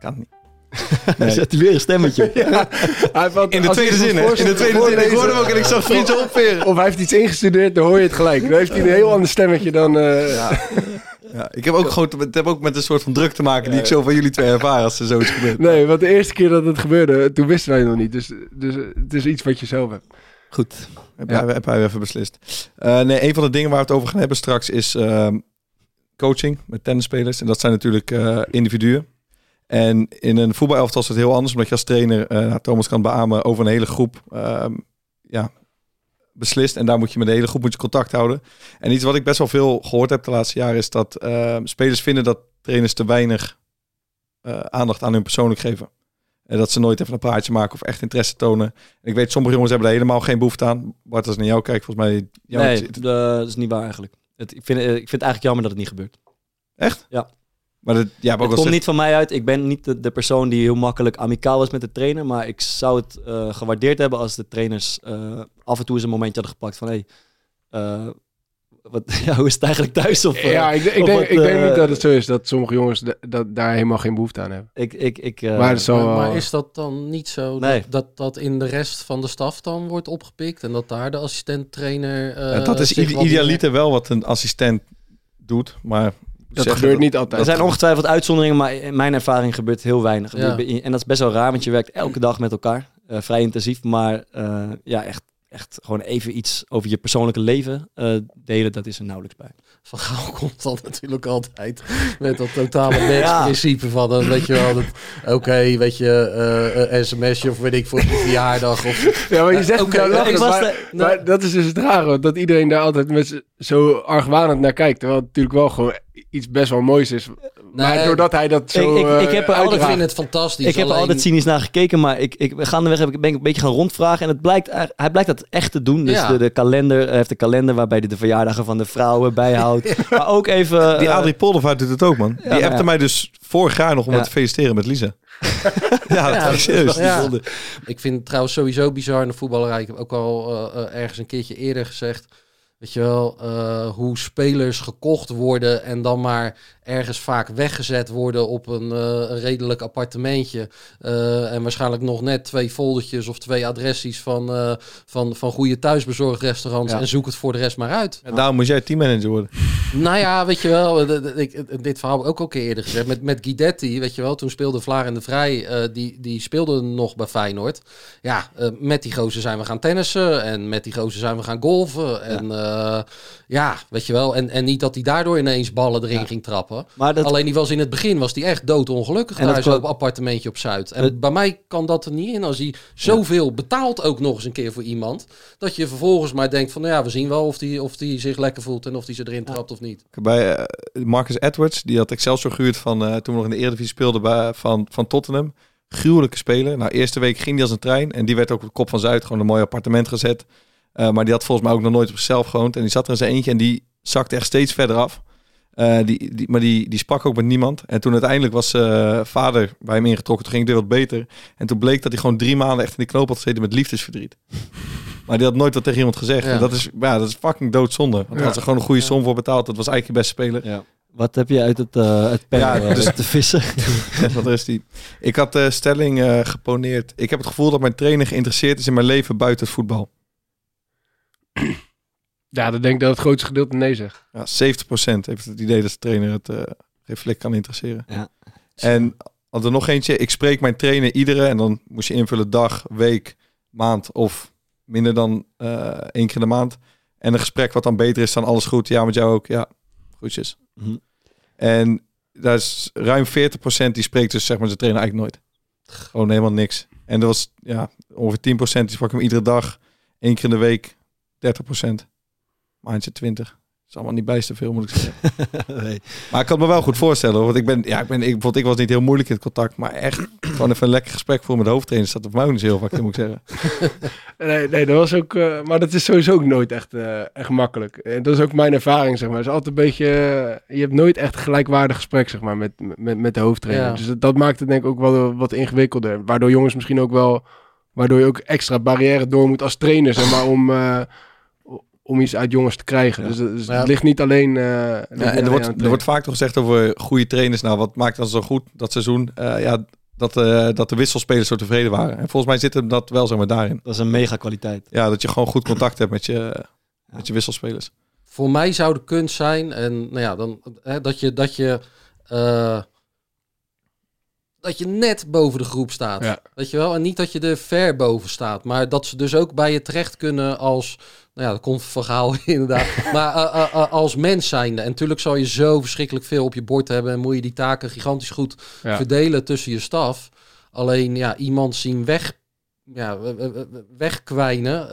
Kan niet. [LAUGHS] Hij zet weer een stemmetje. [LAUGHS] Hij valt- In de tweede hij zin, hè? In de tweede zin. Ik hoorde hem ook en ik zag vrienden opveren. Of hij heeft iets ingestudeerd, dan hoor je het gelijk. Dan heeft hij een heel ander stemmetje dan... eh, Ja, ik heb ook gewoon het heb ook met een soort van druk te maken die ik zo van jullie twee ervaar als er zoiets gebeurt. [LAUGHS] Nee, want de eerste keer dat het gebeurde, toen wisten wij het nog niet. Dus, dus het is iets wat je zelf hebt. Goed. Heb, Ja. hij, heb hij even beslist. Eh, nee, een van de dingen waar we het over gaan hebben straks is ehm, coaching met tennisspelers. En dat zijn natuurlijk eh, individuen. En in een voetbalelftal is het heel anders, omdat je als trainer, eh, Thomas kan beamen, over een hele groep ehm, ja, beslist. En daar moet je met de hele groep moet je contact houden. En iets wat ik best wel veel gehoord heb de laatste jaren is dat ehm, spelers vinden dat trainers te weinig eh, aandacht aan hun persoonlijk geven. En dat ze nooit even een praatje maken of echt interesse tonen. Ik weet, sommige jongens hebben daar helemaal geen behoefte aan. Bart, als ik naar jou kijk, volgens mij... jou nee, eh, dat is niet waar eigenlijk. Het, ik, vind, eh, ik vind het eigenlijk jammer dat het niet gebeurt. Echt? Ja. Maar dat, ja, maar het komt niet van mij uit. Ik ben niet de, de persoon die heel makkelijk amicaal is met de trainer. Maar ik zou het eh, gewaardeerd hebben als de trainers eh, af en toe eens een momentje hadden gepakt van... Hey, eh, wat, [LAUGHS] ja, hoe is het eigenlijk thuis? Of, eh, ja, ik, ik, of denk, wat, ik denk eh, niet dat het zo is dat sommige jongens dat daar helemaal geen behoefte aan hebben. Ik, ik, ik, eh, maar is dat dan niet zo Nee. dat, dat dat in de rest van de staf dan wordt opgepikt en dat daar de assistent-trainer... eh, Ja, dat is idealiter wel wat een assistent doet, maar... dat gebeurt niet altijd. Er zijn ongetwijfeld uitzonderingen, maar in mijn ervaring gebeurt heel weinig. Ja. En dat is best wel raar, want je werkt elke dag met elkaar. eh, vrij intensief, maar eh, ja, echt, echt gewoon even iets over je persoonlijke leven eh, delen, dat is er nauwelijks bij. Van Gaal [LAUGHS] komt dan natuurlijk altijd met dat totale [LAUGHS] mensprincipe van, eh, weet je wel, dat- oké, weet je, eh eh, sms'je of weet ik voor je verjaardag. Of, Ja, maar je zegt Oké, het nou ik lachen, was maar, de- maar dat is dus het rare, dat iedereen daar altijd met zo argwanend naar kijkt. Terwijl het natuurlijk wel gewoon iets best wel moois is. Maar Nee, doordat hij dat zo ik- ik- ik eh, heb er uitdraagt. vind het fantastisch. Ik heb er alleen- altijd cynisch naar gekeken, maar ik, ik, gaandeweg heb ik, ben ik een beetje gaan rondvragen. En het blijkt, hij blijkt dat echt te doen. Dus Ja. de, de kalender, hij heeft een kalender waarbij hij de verjaardagen van de vrouwen bijhoudt. [LAUGHS] Maar ook even... Die eh, Adrie Poldervaart doet het ook, man. Die ja. appte mij dus vorig jaar nog om Ja. te feliciteren met Lisa. [LAUGHS] ja, dat Ja, serieus. Ik vind het trouwens sowieso bizar in de voetballerij. Ik heb ook al eh, eh, ergens een keertje eerder gezegd. Weet je wel, eh, hoe spelers gekocht worden en dan maar ergens vaak weggezet worden op een, eh, redelijk appartementje. Eh, en waarschijnlijk nog net twee foldertjes of twee adressies van, eh, van, van goede thuisbezorgrestaurants. Ja. En zoek het voor de rest maar uit. En daarom moest jij teammanager worden. [LAUGHS] Nou ja, weet je wel, ik, dit verhaal heb ik ook al keer eerder gezegd. Met, met Guidetti, weet je wel, toen speelde Vlaar en de Vrij, die, die speelde nog bij Feyenoord. Ja, met die gozer zijn we gaan tennissen en met die gozer zijn we gaan golven. En ja, ja weet je wel, en, en niet dat hij daardoor ineens ballen erin Ja. ging trappen. Maar dat, Alleen die was in het begin was die echt doodongelukkig En kwam- op appartementje op Zuid. En Het- bij mij kan dat er niet in als hij zoveel betaalt ook nog eens een keer voor iemand. Dat je vervolgens maar denkt van nou ja, we zien wel of die, of die zich lekker voelt en of die ze erin trapt of niet. Bij eh, Marcus Edwards, die had Excelsior gehuurd van eh, toen we nog in de Eredivisie speelden bij, van, van Tottenham. Gruwelijke speler. Nou, eerste week ging die als een trein. En die werd ook op de kop van Zuid gewoon een mooi appartement gezet. Eh, maar die had volgens mij ook nog nooit op zichzelf gewoond. En die zat er in zijn eentje en die zakte echt steeds verder af. Eh, die, die, maar die, die sprak ook met niemand. En toen uiteindelijk was eh, vader bij hem ingetrokken. Toen ging het weer wat beter. En toen bleek dat hij gewoon drie maanden echt in die knoop had gezeten met liefdesverdriet. [LAUGHS] Maar die had nooit wat tegen iemand gezegd. Ja. En dat is, ja, dat is fucking doodzonde. Want daar Ja. had ze gewoon een goede som voor betaald. Dat was eigenlijk je beste speler. ja. Wat heb je uit het, eh het pen Ja, dus- te vissen? [LAUGHS] Wat is die? Ik had de stelling geponeerd. Ik heb het gevoel dat mijn trainer geïnteresseerd is in mijn leven buiten het voetbal. Ja, dan denk ik dat het grootste gedeelte nee zegt. Ja, 70% heeft het idee dat de trainer het eh flik kan interesseren. Ja. En had er nog eentje. Ik spreek mijn trainer iedere, en dan moest je invullen dag, week, maand of minder dan eh, één keer in de maand. En een gesprek wat dan beter is dan alles goed. Ja, met jou ook. Ja, groetjes. Mhm. En daar is ruim 40% die spreekt dus zeg maar zijn trainer eigenlijk nooit. Gewoon helemaal niks. En er was ja, ongeveer 10% die sprak hem iedere dag. één keer in de week 30%. Maandje 20. is allemaal niet bijster veel, moet ik zeggen. [LAUGHS] nee. Maar ik kan me wel goed voorstellen. hoor, Want ik ben, ja, ik ben, ik, bijvoorbeeld, ik was niet heel moeilijk in het contact. Maar echt gewoon even een lekker gesprek voor met de hoofdtrainer. Dat voor mij ook niet heel vaak, moet ik zeggen. [LAUGHS] Nee, nee, dat was ook, eh, maar dat is sowieso ook nooit echt, eh, echt makkelijk. En dat is ook mijn ervaring, zeg maar. Het is altijd een beetje, eh, je hebt nooit echt gelijkwaardig gesprek, zeg maar, met, met, met de hoofdtrainer. Ja. Dus dat, dat maakt het denk ik ook wel wat ingewikkelder. Waardoor jongens misschien ook wel, waardoor je ook extra barrière door moet als trainer, zeg maar, om, eh, om iets uit jongens te krijgen. Ja. Dus, dus Ja. het ligt niet alleen, eh, ligt Ja, niet en er alleen wordt, er wordt vaak toch gezegd over goede trainers. Nou, wat maakt dat zo goed, dat seizoen? Eh, ja, dat, eh, dat de wisselspelers zo tevreden waren. En volgens mij zit hem dat wel zeg maar daarin. Dat is een mega kwaliteit. Ja, dat je gewoon goed contact hebt met je, met je wisselspelers. Voor mij zou de kunst zijn, en nou ja, dan, hè, dat je, dat je, eh, dat je net boven de groep staat. Ja. Weet je wel? En niet dat je er ver boven staat, maar dat ze dus ook bij je terecht kunnen als, nou ja, dat komt van verhaal [LAUGHS] inderdaad, maar eh, eh, eh, als mens zijnde. En natuurlijk zal je zo verschrikkelijk veel op je bord hebben en moet je die taken gigantisch goed Ja. verdelen tussen je staf. Alleen ja, iemand zien weg, ja, we- we- we- wegkwijnen,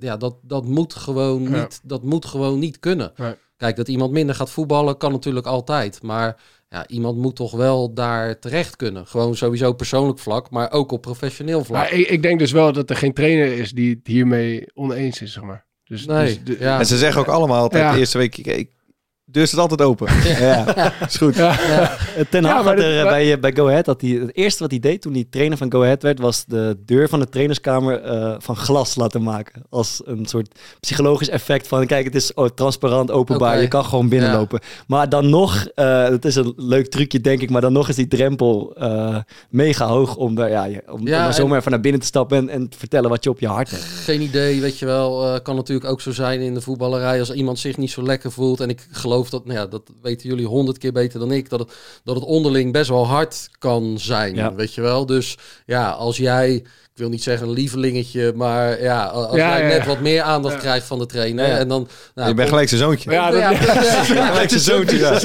ja, dat, dat, moet gewoon Ja. niet, dat moet gewoon niet kunnen. Nee. Kijk, dat iemand minder gaat voetballen kan natuurlijk altijd. Maar ja, iemand moet toch wel daar terecht kunnen. Gewoon sowieso persoonlijk vlak, maar ook op professioneel vlak. Maar ik, ik denk dus wel dat er geen trainer is die het hiermee oneens is, zeg maar. Dus, Nee, dus de- ja. En ze zeggen ook allemaal altijd Ja. de eerste week, ik, ik, deur staat altijd open. [LAUGHS] Ja, is goed. Ja. Ja. Eh, Ten Hag had er eh, bij, eh, bij Go Ahead, dat hij, het eerste wat hij deed toen hij trainer van Go Ahead werd, was de deur van de trainerskamer eh, van glas laten maken. Als een soort psychologisch effect van, kijk, het is oh, transparant, openbaar, je kan gewoon binnenlopen. Maar dan nog, eh, het is een leuk trucje denk ik, maar dan nog is die drempel eh, mega hoog om, daar, ja, je- om, Ja, om er en- zomaar even naar binnen te stappen en, en te vertellen wat je op je hart hebt. Geen idee, weet je wel. eh, kan natuurlijk ook zo zijn in de voetballerij. Als iemand zich niet zo lekker voelt. En ik geloof geloof dat, nou ja, dat weten jullie honderd keer beter dan ik, dat het, dat het onderling best wel hard kan zijn. Ja. Weet je wel? Dus ja, als jij, wil niet zeggen een lievelingetje, maar ja, als Ja, jij ja, net ja. wat meer aandacht Ja. krijgt van de trainer Ja. en dan... Nou, je bent gelijk zijn zoontje. Ja, dat, ja, ja. gelijk zijn zoontje. Ja.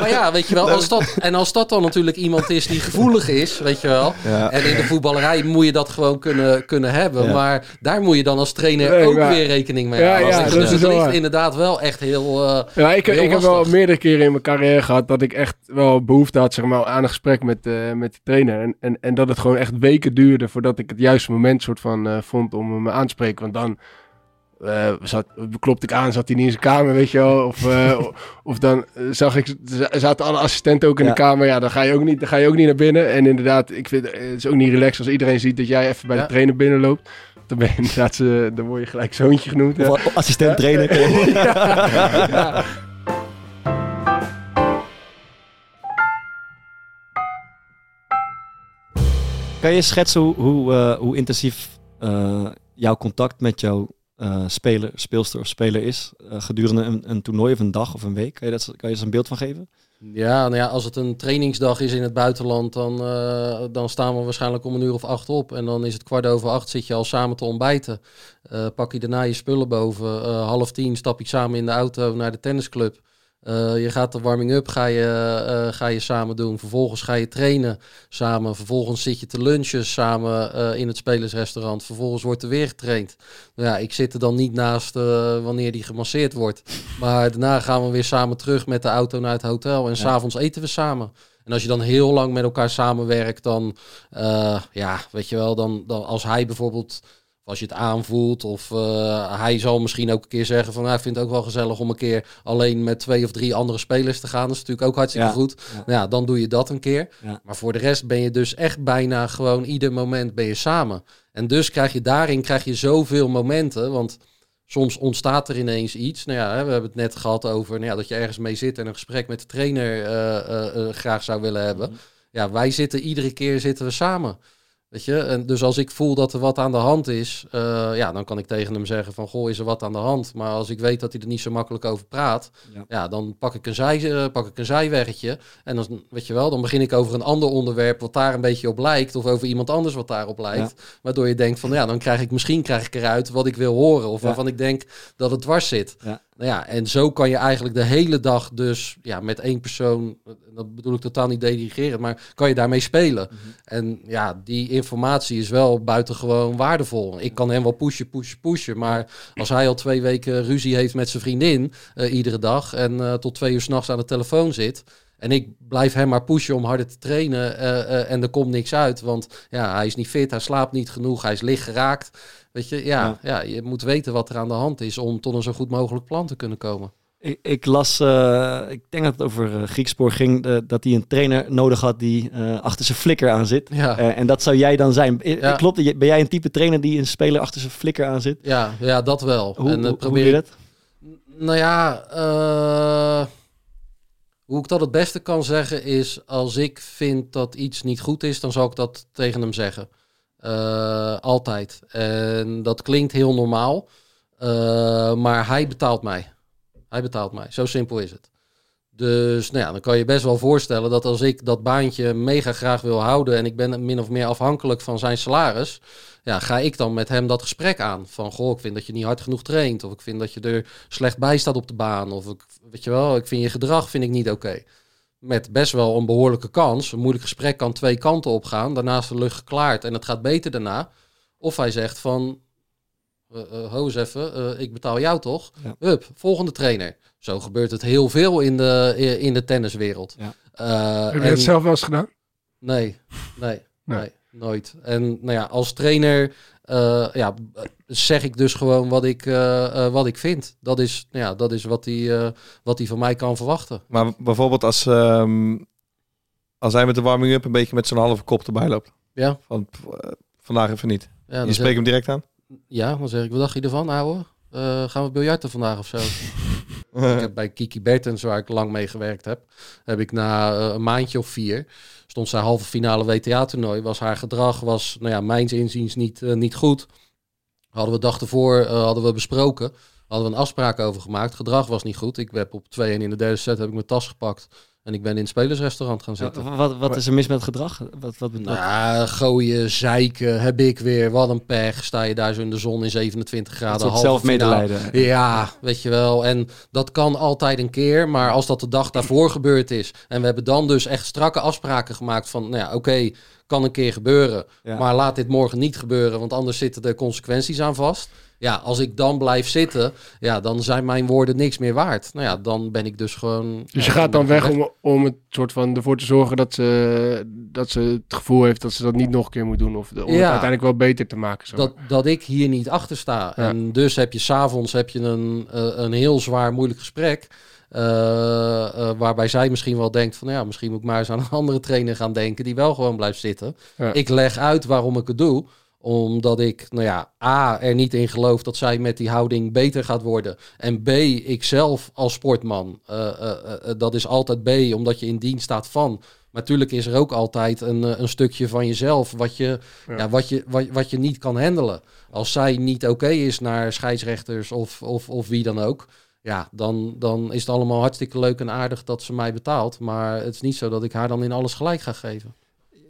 Maar ja, weet je wel, als dat, en als dat dan natuurlijk iemand is die gevoelig is, weet je wel. Ja. En in de voetballerij moet je dat gewoon kunnen, kunnen hebben. Ja. Maar daar moet je dan als trainer Nee, ook maar- weer rekening mee Ja, houden. ja, Dus dat het is ligt waar. inderdaad wel echt heel... eh, Ja, ik, Heel ik heb wel meerdere keren in mijn carrière gehad dat ik echt wel behoefte had zeg maar, aan een gesprek met, eh, met de trainer. En, en, en dat het gewoon echt weken duurde voordat ik het juiste moment soort van eh, vond om hem aan te spreken. Want dan zat, klopte ik aan, zat hij niet in zijn kamer, weet je wel. Of, eh, [LAUGHS] of dan zag ik, zaten alle assistenten ook in Ja. de kamer. Ja, dan ga, je ook niet, dan ga je ook niet naar binnen. En inderdaad, ik vind het is ook niet relaxed als iedereen ziet dat jij even bij Ja. de trainer binnenloopt. Dan ben je inderdaad, dan word je gelijk zoontje genoemd. Of assistent trainer. [LAUGHS] [LAUGHS] Kan je schetsen hoe, hoe, eh, hoe intensief eh, jouw contact met jouw eh, speler, speelster of speler is gedurende een, een toernooi of een dag of een week? Kan je, dat, eens een beeld van geven? Ja, nou ja, als het een trainingsdag is in het buitenland, dan, dan staan we waarschijnlijk om een uur of acht op. En dan is het kwart over acht, zit je al samen te ontbijten. Pak je daarna je spullen boven. Half tien stap je samen in de auto naar de tennisclub. Eh, je gaat de warming-up ga je, eh, ga je samen doen. Vervolgens ga je trainen samen. Vervolgens zit je te lunchen samen eh, in het spelersrestaurant. Vervolgens wordt er weer getraind. Nou ja, ik zit er dan niet naast wanneer die gemasseerd wordt. Maar daarna gaan we weer samen terug met de auto naar het hotel. En s s'avonds eten we samen. En als je dan heel lang met elkaar samenwerkt, dan, ja, weet je wel, dan, dan als hij bijvoorbeeld, of als je het aanvoelt, of eh, hij zal misschien ook een keer zeggen van, hij vindt het ook wel gezellig om een keer alleen met twee of drie andere spelers te gaan. Dat is natuurlijk ook hartstikke Ja. goed. Ja. Nou ja, dan doe je dat een keer. Ja. Maar voor de rest ben je dus echt bijna gewoon ieder moment ben je samen. En dus krijg je daarin krijg je zoveel momenten, want soms ontstaat er ineens iets. Nou ja, we hebben het net gehad over nou ja, dat je ergens mee zit en een gesprek met de trainer eh, eh, graag zou willen hebben. Ja, wij zitten iedere keer zitten we samen. Weet je, en dus als ik voel dat er wat aan de hand is, eh, ja, dan kan ik tegen hem zeggen van, goh, is er wat aan de hand? Maar als ik weet dat hij er niet zo makkelijk over praat, Ja. ja, dan pak ik een, zij, eh, pak ik een zijweggetje. En dan, weet je wel, dan begin ik over een ander onderwerp wat daar een beetje op lijkt, of over iemand anders wat daarop lijkt. Waardoor je denkt van, ja, dan krijg ik misschien krijg ik eruit wat ik wil horen, of waarvan ik denk dat het dwars zit. Ja. Nou ja, en zo kan je eigenlijk de hele dag dus ja, met één persoon, dat bedoel ik totaal niet dirigerend, maar kan je daarmee spelen. En ja, die informatie is wel buitengewoon waardevol. Ik kan hem wel pushen, pushen, pushen, maar als hij al twee weken ruzie heeft met zijn vriendin eh, iedere dag en eh, tot twee uur s'nachts aan de telefoon zit. En ik blijf hem maar pushen om harder te trainen eh, en er komt niks uit. Want ja, hij is niet fit, hij slaapt niet genoeg, hij is licht geraakt. Weet je, ja, ja. je moet weten wat er aan de hand is om tot een zo goed mogelijk plan te kunnen komen. Ik, ik las, eh, ik denk dat het over uh, Griekspoor ging, eh, dat hij een trainer nodig had die eh, achter zijn flikker aan zit. Ja. Eh, en dat zou jij dan zijn. Ja. Klopt, ben jij een type trainer die een speler achter zijn flikker aan zit? Ja, ja dat wel. Hoe, en, eh, hoe, probeer je dat? Nou ja, eh, hoe ik dat het beste kan zeggen is... als ik vind dat iets niet goed is, dan zal ik dat tegen hem zeggen. Eh, altijd. En dat klinkt heel normaal. eh, maar hij betaalt mij. Hij betaalt mij. Zo simpel is het. Dus nou ja, dan kan je best wel voorstellen dat als ik dat baantje mega graag wil houden... en ik ben min of meer afhankelijk van zijn salaris... ja, ga ik dan met hem dat gesprek aan. Van, goh, ik vind dat je niet hard genoeg traint. Of ik vind dat je er slecht bij staat op de baan. Of, ik, weet je wel, ik vind je gedrag vind ik niet oké. Met best wel een behoorlijke kans. Een moeilijk gesprek kan twee kanten opgaan. Daarna is de lucht geklaard en het gaat beter daarna. Of hij zegt van, ho eens even, eh, ik betaal jou toch? Ja. Hup, volgende trainer. Zo gebeurt het heel veel in de, in de tenniswereld. Ja. Heb je en- dat zelf wel eens gedaan? Nee, nee, nee, Nee. Nooit. En nou ja, als trainer eh, ja, zeg ik dus gewoon wat ik, eh, eh, wat ik vind. Dat is, nou ja, dat is wat hij wat hij van mij kan verwachten. Maar bijvoorbeeld als, ehm, als hij met de warming-up een beetje met zo'n halve kop erbij loopt. Ja, Van vandaag even niet. ja, je spreekt hem direct aan. ja dan zeg ik, wat dacht je ervan, ouwe? Gaan we biljarten vandaag of zo? [LAUGHS] ik heb bij Kiki Bertens, waar ik lang mee gewerkt heb, heb ik na een maandje of vier, stond zij halve finale WTA-toernooi, was haar gedrag, was, nou ja, mijns inziens niet, eh, niet goed. Hadden we dag ervoor, eh, hadden we besproken, Hadden we een afspraak over gemaakt. Gedrag was niet goed. Ik heb op 2 en in de derde set heb ik mijn tas gepakt. En ik ben in het spelersrestaurant gaan zitten. Wat, wat, wat is er mis met gedrag? Wat, wat, Nou, gooien, zeiken, heb ik weer, wat een pech. Sta je daar zo in de zon in 27 een graden. soort halve zelfmedelijden. finale. Ja, weet je wel. En dat kan altijd een keer. Maar als dat de dag daarvoor gebeurd is. En we hebben dan dus echt strakke afspraken gemaakt van... Nou ja, oké, kan een keer gebeuren. Ja. Maar laat dit morgen niet gebeuren. Want anders zitten er consequenties aan vast. Ja, als ik dan blijf zitten, ja, dan zijn mijn woorden niks meer waard. Nou ja, dan ben ik dus gewoon... Dus ja, je gaat dan weg om, om het soort van ervoor te zorgen dat ze, dat ze het gevoel heeft dat ze dat niet nog een keer moet doen. Of de- om het uiteindelijk wel beter te maken. Zo. dat, dat ik hier niet achter sta. Ja. En dus heb je s'avonds heb je een, eh, een heel zwaar moeilijk gesprek. eh, eh, waarbij zij misschien wel denkt van ja, misschien moet ik maar eens aan een [LAUGHS] andere trainer gaan denken die wel gewoon blijft zitten. Ja. Ik leg uit waarom ik het doe omdat ik, nou ja, A, er niet in geloof dat zij met die houding beter gaat worden. En B, ik zelf als sportman, eh, eh, eh, dat is altijd B, omdat je in dienst staat van. Maar natuurlijk is er ook altijd een, een stukje van jezelf wat je, Ja. ja. wat, je, wat, wat je niet kan handelen. Als zij niet oké is naar scheidsrechters of, of, of wie dan ook. Ja, dan, dan is het allemaal hartstikke leuk en aardig dat ze mij betaalt. Maar het is niet zo dat ik haar dan in alles gelijk ga geven.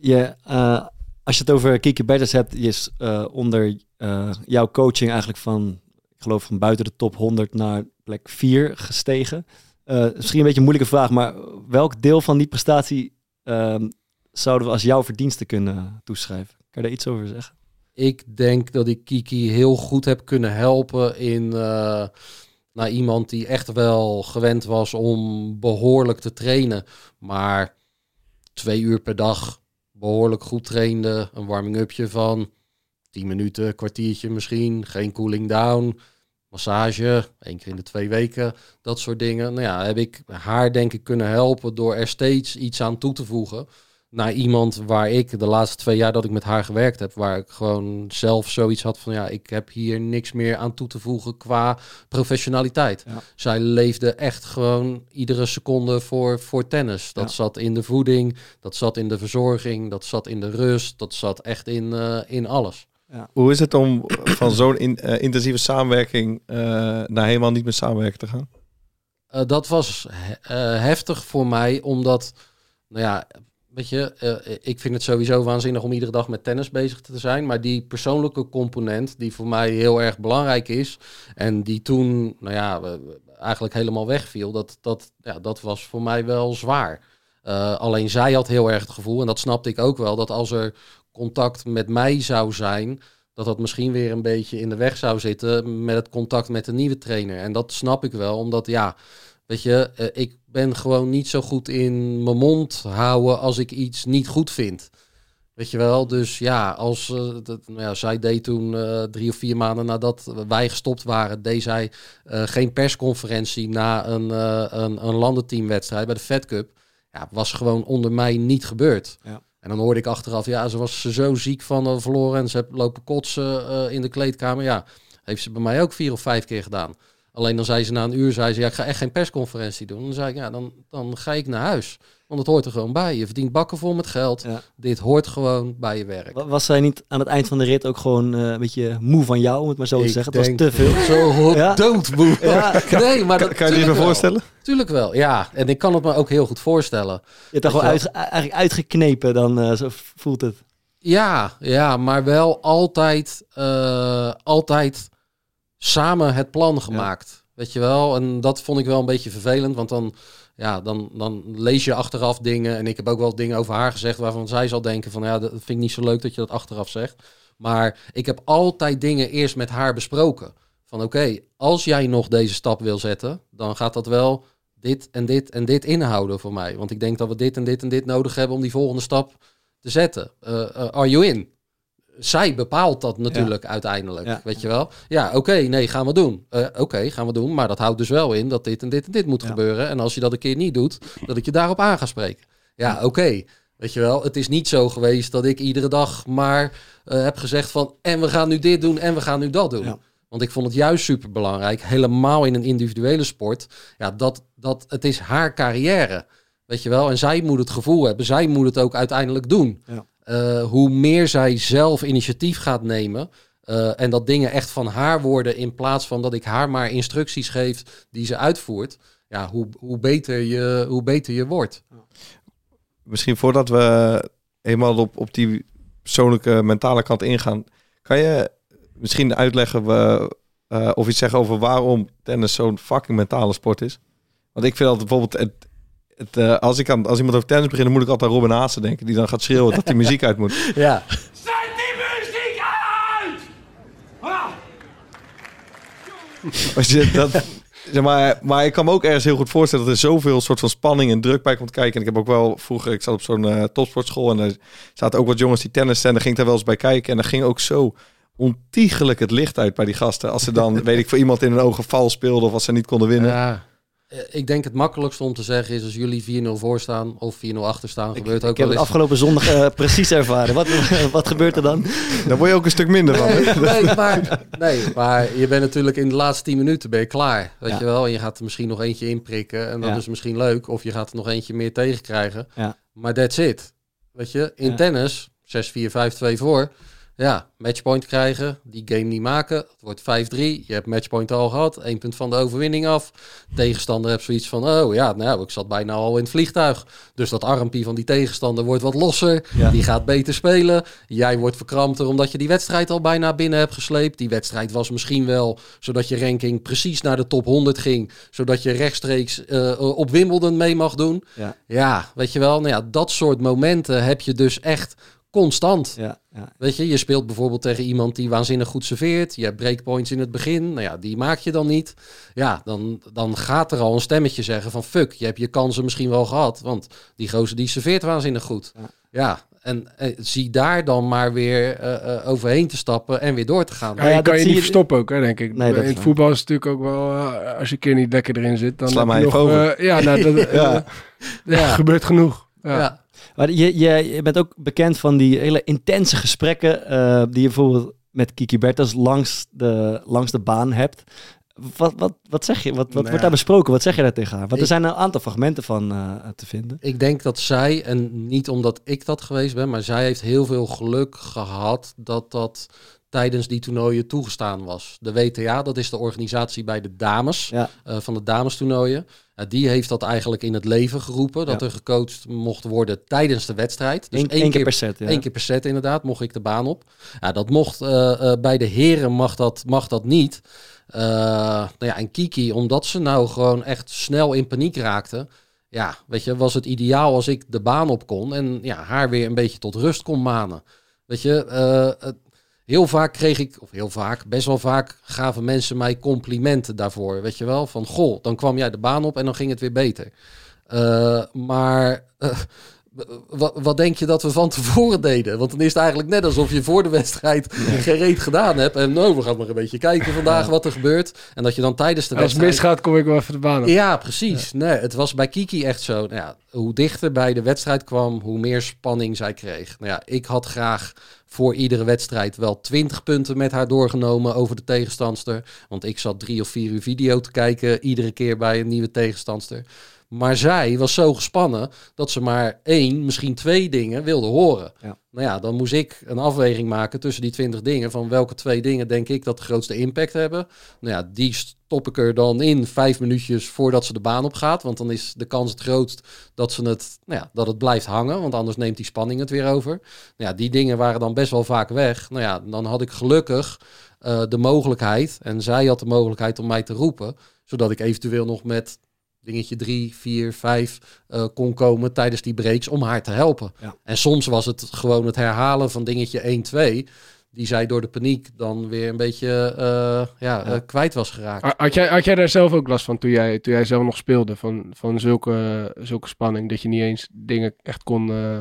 Je, eh, als je het over Kiki Bertens hebt, is eh, onder eh, jouw coaching eigenlijk van, ik geloof van buiten de top 100 naar plek 4 gestegen. Eh, misschien een beetje een moeilijke vraag, maar welk deel van die prestatie ehm, zouden we als jouw verdiensten kunnen toeschrijven? Kan je daar iets over zeggen? Ik denk dat ik Kiki heel goed heb kunnen helpen in naar iemand die echt wel gewend was om behoorlijk te trainen. Maar twee uur per dag behoorlijk goed trainde. Een warming-upje van 10 minuten, kwartiertje misschien. Geen cooling down. Massage, één keer in de twee weken. Dat soort dingen. Nou ja, heb ik haar denk ik kunnen helpen door er steeds iets aan toe te voegen naar iemand waar ik de laatste twee jaar dat ik met haar gewerkt heb, waar ik gewoon zelf zoiets had van ja, ik heb hier niks meer aan toe te voegen qua professionaliteit. Ja. Zij leefde echt gewoon iedere seconde voor, voor tennis. Dat Ja. zat in de voeding, dat zat in de verzorging, dat zat in de rust, dat zat echt in, eh, in alles. Hoe is het om van zo'n in- eh, intensieve samenwerking eh, naar helemaal niet meer samenwerken te gaan? Eh, dat was he- eh, heftig voor mij, omdat, nou ja, weet je, eh, ik vind het sowieso waanzinnig om iedere dag met tennis bezig te zijn. Maar die persoonlijke component, die voor mij heel erg belangrijk is, en die toen, nou ja, eigenlijk helemaal wegviel, dat, dat, ja, dat was voor mij wel zwaar. Eh, alleen zij had heel erg het gevoel, en dat snapte ik ook wel, dat als er contact met mij zou zijn, dat dat misschien weer een beetje in de weg zou zitten met het contact met de nieuwe trainer. En dat snap ik wel, omdat ja, weet je, eh, ik ben gewoon niet zo goed in mijn mond houden als ik iets niet goed vind. Weet je wel, dus ja, als eh, dat, nou ja, zij deed toen eh, drie of vier maanden nadat wij gestopt waren, deed zij geen persconferentie na een, een, een landenteamwedstrijd bij de Fed Cup. Ja, was gewoon onder mij niet gebeurd. Ja. En dan hoorde ik achteraf, ja, ze was zo ziek van verloren en ze heeft lopen kotsen in de kleedkamer. Ja, heeft ze bij mij ook vier of vijf keer gedaan. Alleen dan zei ze na een uur, zei ze, ja, ik ga echt geen persconferentie doen. Dan zei ik, ja, dan, dan ga ik naar huis. Want het hoort er gewoon bij. Je verdient bakken vol met geld. Ja. Dit hoort gewoon bij je werk. Wa- Was zij niet aan het eind van de rit ook gewoon eh, een beetje moe van jou, om het maar zo te zeggen? Het was te veel. Zo [LAUGHS] Ja. doodmoe. Ja. [LAUGHS] Nee, maar dat, Kan je je wel. voorstellen? Tuurlijk wel, ja. En ik kan het me ook heel goed voorstellen. Je hebt gewoon uitge- eigenlijk uitgeknepen, dan eh, zo voelt het. Ja, ja, maar wel altijd, eh, altijd samen het plan gemaakt. Weet je wel? En dat vond ik wel een beetje vervelend, want dan, ja, dan, dan lees je achteraf dingen. En ik heb ook wel dingen over haar gezegd waarvan zij zal denken van, ja, dat vind ik niet zo leuk dat je dat achteraf zegt. Maar ik heb altijd dingen eerst met haar besproken. Van oké, als jij nog deze stap wil zetten, dan gaat dat wel dit en dit en dit inhouden voor mij. Want ik denk dat we dit en dit en dit nodig hebben om die volgende stap te zetten. Eh, eh, are you in? Zij bepaalt dat natuurlijk uiteindelijk, Ja. weet je wel. Ja, oké, nee, gaan we doen. Eh, oké, gaan we doen, maar dat houdt dus wel in dat dit en dit en dit moet Ja. gebeuren. En als je dat een keer niet doet, dat ik je daarop aan ga spreken. Ja, oké. Weet je wel, het is niet zo geweest dat ik iedere dag maar eh, heb gezegd van... en we gaan nu dit doen en we gaan nu dat doen. Want ik vond het juist super belangrijk, helemaal in een individuele sport... Ja, dat, dat het is haar carrière, weet je wel. En zij moet het gevoel hebben, zij moet het ook uiteindelijk doen. Ja. Eh, hoe meer zij zelf initiatief gaat nemen... eh, en dat dingen echt van haar worden in plaats van dat ik haar maar instructies geef die ze uitvoert. Ja, hoe, hoe, beter, je, hoe beter je wordt. Misschien voordat we eenmaal op, op die persoonlijke mentale kant ingaan, kan je misschien uitleggen we, eh, of iets zeggen over waarom tennis zo'n fucking mentale sport is? Want ik vind altijd bijvoorbeeld, het, het, eh, als, ik aan, als iemand over tennis begint, dan moet ik altijd aan Robin Haase denken, die dan gaat schreeuwen dat die muziek uit moet. [LAUGHS] Ja, Zet die muziek uit! Ah! [LAUGHS] Als je dat, zeg maar, maar ik kan me ook ergens heel goed voorstellen dat er zoveel soort van spanning en druk bij komt kijken. En ik heb ook wel vroeger, ik zat op zo'n eh, topsportschool en er zaten ook wat jongens die tennis en daar ging ik daar wel eens bij kijken. En daar ging ook zo ontiegelijk het licht uit bij die gasten. Als ze dan, [LAUGHS] weet ik, voor iemand in hun ogen val speelden of als ze niet konden winnen. ja. Eh, Ik denk het makkelijkste om te zeggen is als jullie 4-0 voor staan of 4-0 achter staan, gebeurt ook Ik heb wel het eens. afgelopen zondag eh, [LAUGHS] precies ervaren. Wat, [LAUGHS] wat gebeurt er dan? Daar word je ook een stuk minder van. Nee, nee, maar, nee, maar je bent natuurlijk in de laatste 10 minuten ben je klaar. Weet Ja. je wel? En je gaat er misschien nog eentje inprikken. En dat Ja. is misschien leuk. Of je gaat er nog eentje meer tegenkrijgen. Ja. Maar that's it. Weet je, in Ja. tennis, 6-4, 5-2 voor. Ja, matchpoint krijgen, die game niet maken. Het wordt 5-3. Je hebt matchpoint al gehad. één punt van de overwinning af. Tegenstander hebt zoiets van, oh ja, nou, ik zat bijna al in het vliegtuig. Dus dat armpje van die tegenstander wordt wat losser. Ja. Die gaat beter spelen. Jij wordt verkrampter omdat je die wedstrijd al bijna binnen hebt gesleept. Die wedstrijd was misschien wel zodat je ranking precies naar de top 100 ging. Zodat je rechtstreeks eh, op Wimbledon mee mag doen. Ja. Ja, weet je wel. Nou ja, dat soort momenten heb je dus echt constant. Ja, ja. Weet je, je speelt bijvoorbeeld tegen iemand die waanzinnig goed serveert. Je hebt breakpoints in het begin. Nou ja, die maak je dan niet. Ja, dan, dan gaat er al een stemmetje zeggen van... fuck, je hebt je kansen misschien wel gehad. Want die gozer die serveert waanzinnig goed. Ja. Ja, en eh, zie daar dan maar weer eh, eh, overheen te stappen en weer door te gaan. Ja, ja, je dat kan je niet verstoppen ook, hè, denk ik. Nee, in het voetbal is het natuurlijk ook wel, als je een keer niet lekker erin zit, dan Sla heb maar je even nog, over. eh, ja, nou, dat, [LAUGHS] Ja. gebeurt genoeg. Ja. Maar je, je, je bent ook bekend van die hele intense gesprekken eh, die je bijvoorbeeld met Kiki Bertens langs de, langs de baan hebt. Wat, wat, wat zeg je? Wat, wat Nou wordt daar besproken? Wat zeg je daar tegen haar? Want er zijn een aantal fragmenten van eh, te vinden. Ik denk dat zij, en niet omdat ik dat geweest ben, maar zij heeft heel veel geluk gehad dat dat tijdens die toernooien toegestaan was. De WTA, dat is de organisatie bij de dames, Ja. eh, van de damestoernooien. Ja, die heeft dat eigenlijk in het leven geroepen, dat Ja. er gecoacht mocht worden tijdens de wedstrijd. Dus Eén één één keer per set. Ja. Eén keer per set inderdaad, mocht ik de baan op. Ja, dat mocht eh, eh, bij de heren mag dat, mag dat niet. Eh, nou ja, en Kiki, omdat ze nou gewoon echt snel in paniek raakte. Ja, weet je, was het ideaal als ik de baan op kon en ja, haar weer een beetje tot rust kon manen. Weet je, eh, het- heel vaak kreeg ik, of heel vaak, best wel vaak gaven mensen mij complimenten daarvoor. Weet je wel, van goh, dan kwam jij de baan op en dan ging het weer beter. Eh, maar eh, wat, wat denk je dat we van tevoren deden? Want dan is het eigenlijk net alsof je voor de wedstrijd gereed gedaan hebt. En nou, we gaan maar een beetje kijken vandaag wat er gebeurt. En dat je dan tijdens de Als het wedstrijd... misgaat, kom ik wel even de baan op. Ja, precies. Nee, het was bij Kiki echt zo. Nou ja, hoe dichter bij de wedstrijd kwam, hoe meer spanning zij kreeg. Nou ja, ik had graag voor iedere wedstrijd wel 20 punten met haar doorgenomen over de tegenstandster. Want ik zat drie of vier uur video te kijken, iedere keer bij een nieuwe tegenstandster. Maar zij was zo gespannen dat ze maar één, misschien twee dingen wilde horen. Ja. Nou ja, dan moest ik een afweging maken tussen die twintig dingen. Van welke twee dingen denk ik dat de grootste impact hebben. Nou ja, die stop ik er dan in vijf minuutjes voordat ze de baan op gaat. Want dan is de kans het grootst dat, ze het, nou ja, dat het blijft hangen. Want anders neemt die spanning het weer over. Nou ja, die dingen waren dan best wel vaak weg. Nou ja, dan had ik gelukkig eh, de mogelijkheid. En zij had de mogelijkheid om mij te roepen. Zodat ik eventueel nog met dingetje 3, 4, 5 eh, kon komen tijdens die breaks om haar te helpen. Ja. En soms was het gewoon het herhalen van dingetje 1, 2 die zij door de paniek dan weer een beetje eh, ja, Ja. eh, kwijt was geraakt. Ha- Had jij, had jij daar zelf ook last van toen jij, toen jij zelf nog speelde? Van, van zulke, zulke spanning, dat je niet eens dingen echt kon... eh,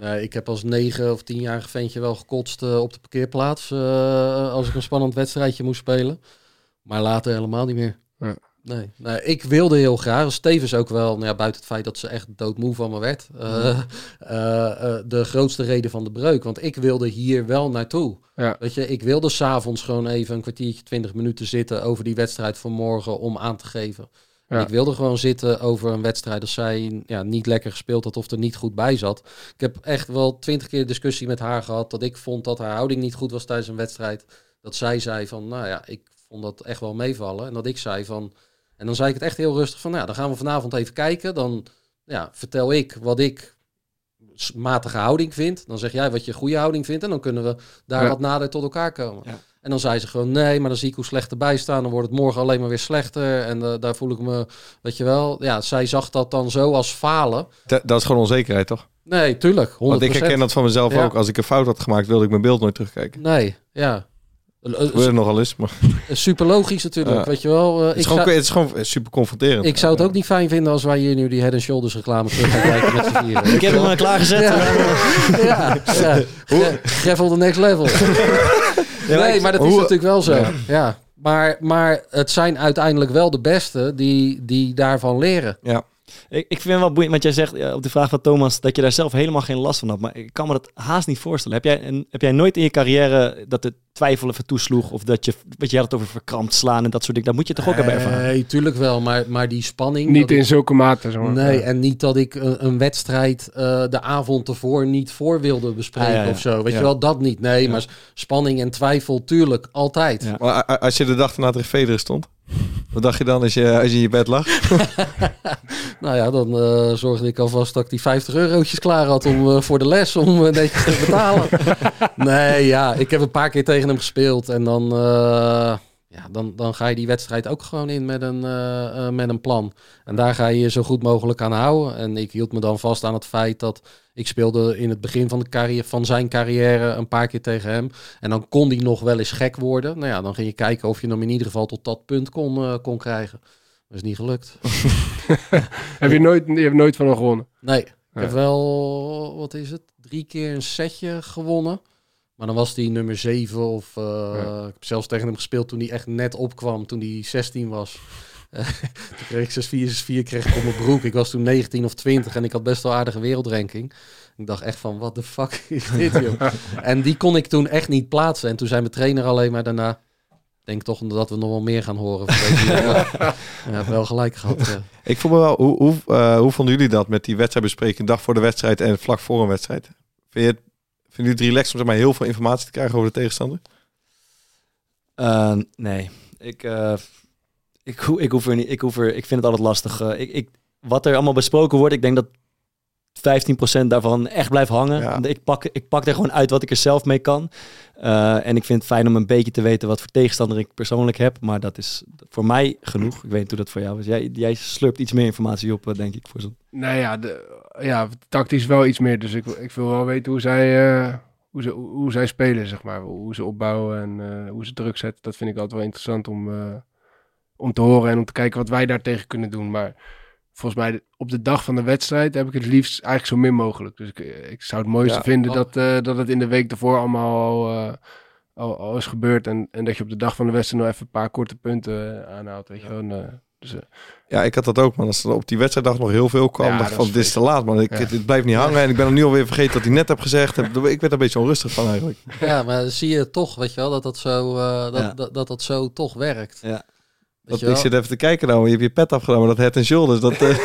Nee, ik heb als negen of tienjarig ventje wel gekotst op de parkeerplaats als ik een spannend wedstrijdje moest spelen. Maar later helemaal niet meer. Ja. Nee, nee, ik wilde heel graag. als Tevens ook wel, nou ja, buiten het feit dat ze echt doodmoe van me werd. eh, [LAUGHS] eh, eh, de grootste reden van de breuk. Want ik wilde hier wel naartoe. Ja. Weet je, ik wilde s'avonds gewoon even een kwartiertje, twintig minuten zitten over die wedstrijd van morgen om aan te geven. Ja. Ik wilde gewoon zitten over een wedstrijd als zij ja, niet lekker gespeeld had of er niet goed bij zat. Ik heb echt wel twintig keer discussie met haar gehad dat ik vond dat haar houding niet goed was tijdens een wedstrijd. dat zij zei van, nou ja, ik vond dat echt wel meevallen. En dat ik zei van, en dan zei ik het echt heel rustig van, nou, dan gaan we vanavond even kijken. Dan ja, vertel ik wat ik matige houding vind. Dan zeg jij wat je goede houding vindt. En dan kunnen we daar Ja. wat nader tot elkaar komen. Ja. En dan zei ze gewoon, nee, maar dan zie ik hoe slecht erbij staan. Dan wordt het morgen alleen maar weer slechter. En eh, daar voel ik me, weet je wel. Ja, zij zag dat dan zo als falen. Dat, dat is gewoon onzekerheid, toch? Nee, tuurlijk, 100%. Want ik herken dat van mezelf Ja. ook. Als ik een fout had gemaakt, wilde ik mijn beeld nooit terugkijken. Nee, ja. Dat gebeurt nogal eens, maar Super logisch natuurlijk, Ja. weet je wel. Eh, het is, ik, gewoon, zou, het is gewoon super confronterend. ik zou het ook niet fijn vinden als wij hier nu die Head Shoulders reclame terug gaan kijken met z'n vieren. Ik heb hem al klaargezet. Ja, ja, ja. [LAUGHS] Gravel the next level. [LAUGHS] [LAUGHS] nee, maar dat is hoe- natuurlijk wel zo. Ja. Ja. Maar, maar het zijn uiteindelijk wel de beste die, die daarvan leren. Ik, ik vind het wel boeiend, want jij zegt ja, op de vraag van Thomas dat je daar zelf helemaal geen last van had. Maar ik kan me dat haast niet voorstellen. Heb jij, een, heb jij nooit in je carrière dat de twijfel even toesloeg? Of dat je, wat je had het over verkrampt slaan en dat soort dingen. Dat moet je toch ook hebben ervaren? Nee, tuurlijk wel. Maar, maar die spanning... Niet in zulke mate. Maar. Nee, Ja. en niet dat ik een, een wedstrijd eh, de avond ervoor niet voor wilde bespreken Ah, ja, ja. of zo. Weet Ja. je wel, dat niet. Nee, maar spanning en twijfel, tuurlijk, altijd. Ja. Maar als je de dag erna tegen Federer stond, wat dacht je dan als je, als je in je bed lag? [LAUGHS] Nou ja, dan eh, zorgde ik alvast dat ik die 50 eurotjes klaar had om, eh, voor de les om eh, netjes te betalen. [LAUGHS] nee, ja, ik heb een paar keer tegen hem gespeeld en dan, ja, dan, dan ga je die wedstrijd ook gewoon in met een, eh, eh, met een plan. En daar ga je je zo goed mogelijk aan houden. En ik hield me dan vast aan het feit dat ik speelde in het begin van, de carrière, van zijn carrière een paar keer tegen hem. En dan kon die nog wel eens gek worden. Nou ja, dan ging je kijken of je hem in ieder geval tot dat punt kon, eh, kon krijgen. Dat is niet gelukt. [LAUGHS] Heb je, nooit, je hebt nooit van hem gewonnen. Nee, ik Ja. heb wel, wat is het, drie keer een setje gewonnen. Maar dan was die nummer 7 of eh, Ja. ik heb zelfs tegen hem gespeeld toen hij echt net opkwam, toen hij 16 was. [LAUGHS] Eh, toen kreeg ik 6-4, 6-4 kreeg ik op mijn broek. Ik was toen 19 of 20 en ik had best wel aardige wereldranking. Ik dacht echt van, wat de fuck [LAUGHS] is dit, joh? [LAUGHS] en die kon ik toen echt niet plaatsen. En toen zei mijn trainer alleen maar daarna, ik denk toch dat we nog wel meer gaan horen. ja, wel gelijk gehad. ja. Ik voel me wel, hoe, hoe, eh, hoe vonden jullie dat met die wedstrijdbespreking dag voor de wedstrijd en vlak voor een wedstrijd? Vind je het, vinden jullie het relaxed om zeg maar, heel veel informatie te krijgen over de tegenstander? Eh, nee, ik, eh, ik, ik, hoef er niet, ik, hoef er, ik vind het altijd lastig. Eh, ik, ik, wat er allemaal besproken wordt, ik denk dat 15% daarvan echt blijft hangen. Ja. Ik, pak, ik pak er gewoon uit wat ik er zelf mee kan. Eh, en ik vind het fijn om een beetje te weten wat voor tegenstander ik persoonlijk heb. Maar dat is voor mij genoeg. Ik weet niet hoe dat voor jou is. Jij, jij slurpt iets meer informatie op, denk ik. Voor zo'n... Nou ja, de, ja, tactisch wel iets meer. Dus ik, ik wil wel weten hoe zij, eh, hoe, ze, hoe, zij spelen, zeg maar. Hoe ze opbouwen en eh, hoe ze druk zetten. Dat vind ik altijd wel interessant om, eh, om te horen en om te kijken wat wij daartegen kunnen doen. Maar volgens mij op de dag van de wedstrijd heb ik het liefst eigenlijk zo min mogelijk. Dus ik, ik zou het mooiste Ja. vinden Oh. dat, dat het in de week ervoor allemaal al, al, al is gebeurd. En, en dat je op de dag van de wedstrijd nog even een paar korte punten aanhaalt. Weet je wel. En, dus, eh, Ja, ik had dat ook, man. Als er op die wedstrijddag nog heel veel kwam, Ja, dacht van, dit is te laat, man. Ik, Ja. het blijft niet hangen en ik ben er nu alweer vergeten dat hij net heb gezegd. Ik werd er een beetje onrustig van eigenlijk. Ja, maar zie je toch, weet je wel, dat dat zo, eh, dat, Ja. dat, dat, dat zo toch werkt. Ja. Dat, ik zit even te kijken nou, je hebt je pet maar dat head and shoulders, dat, [LAUGHS] eh,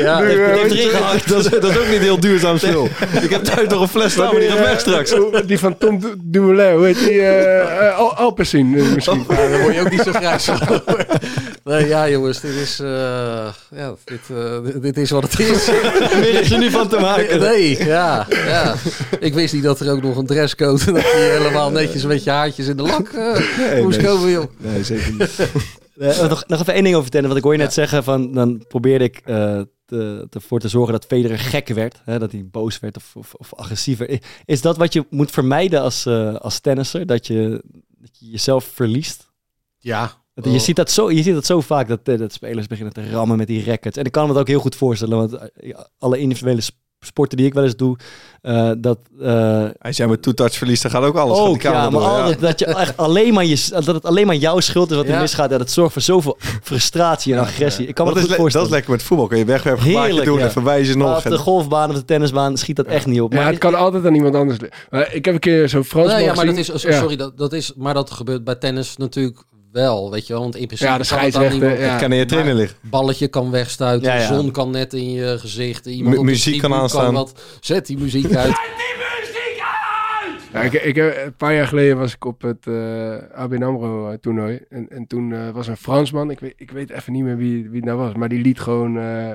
ja, Nu, eh, dat, is, dat is ook niet heel duurzaam spul. Ik heb thuis nog een fles staan, maar die gaat weg straks. Die van Tom Du- Dumoulin, hoe heet die? eh uh, Alpecin misschien. Ja, dan word je ook niet zo grijs van. [LAUGHS] Nee, ja jongens, dit is, eh, ja, dit, eh, dit, dit is wat het is. [LAUGHS] Meer is er nu van te maken. Nee, ja, ja. Ik wist niet dat er ook nog een dresscode en dat je helemaal netjes met je haartjes in de lak eh, Nee, moest nee. komen, joh. Nee, zeker niet. [LAUGHS] Eh, nog, nog even één ding over vertellen. Want ik hoor je net zeggen van dan probeerde ik eh te, ervoor te zorgen dat Federer gek werd. Hè, dat hij boos werd of, of, of agressiever. Is dat wat je moet vermijden als, eh, als tennisser? Dat je, dat je jezelf verliest? Ja. Je, ziet dat zo, je ziet dat zo vaak dat, eh, dat spelers beginnen te rammen met die rackets. En ik kan me dat ook heel goed voorstellen. Want eh, alle individuele sp- sporten die ik wel eens doe, eh, dat... eh, Als jij met two-touch verliest, dan gaat ook alles. ook, ja, maar door, ja. altijd dat je echt alleen maar je, dat het alleen maar jouw schuld is wat er misgaat. Ja, dat zorgt voor zoveel frustratie en agressie. Ik kan me Dat dat is, goed le- dat voorstellen. is lekker met voetbal. Kun je wegwerpgebaartje Heerlijk, doen ja. en verwijzen nog. op de golfbaan of de tennisbaan schiet dat echt niet op. Ja, Maar het kan altijd aan iemand anders ik heb een keer zo'n Frans Nee, ja, maar dat is, Ja. sorry, dat, dat is, maar dat gebeurt bij tennis natuurlijk wel, weet je wel. Want in principe Ja, de kan het aan scheidsrechter, ja. het kan in je trainer liggen. balletje kan wegstuiten, Ja, zon kan net in je gezicht, iemand muziek kan aanstaan. Wat, zet die muziek uit. Zet die muziek uit! Ja, ik, ik, heb- een paar jaar geleden was ik op het eh ABN AMRO eh, toernooi. En, en toen eh, was een Fransman, ik weet, ik weet even niet meer wie, wie het nou was. Maar die liet, gewoon, eh,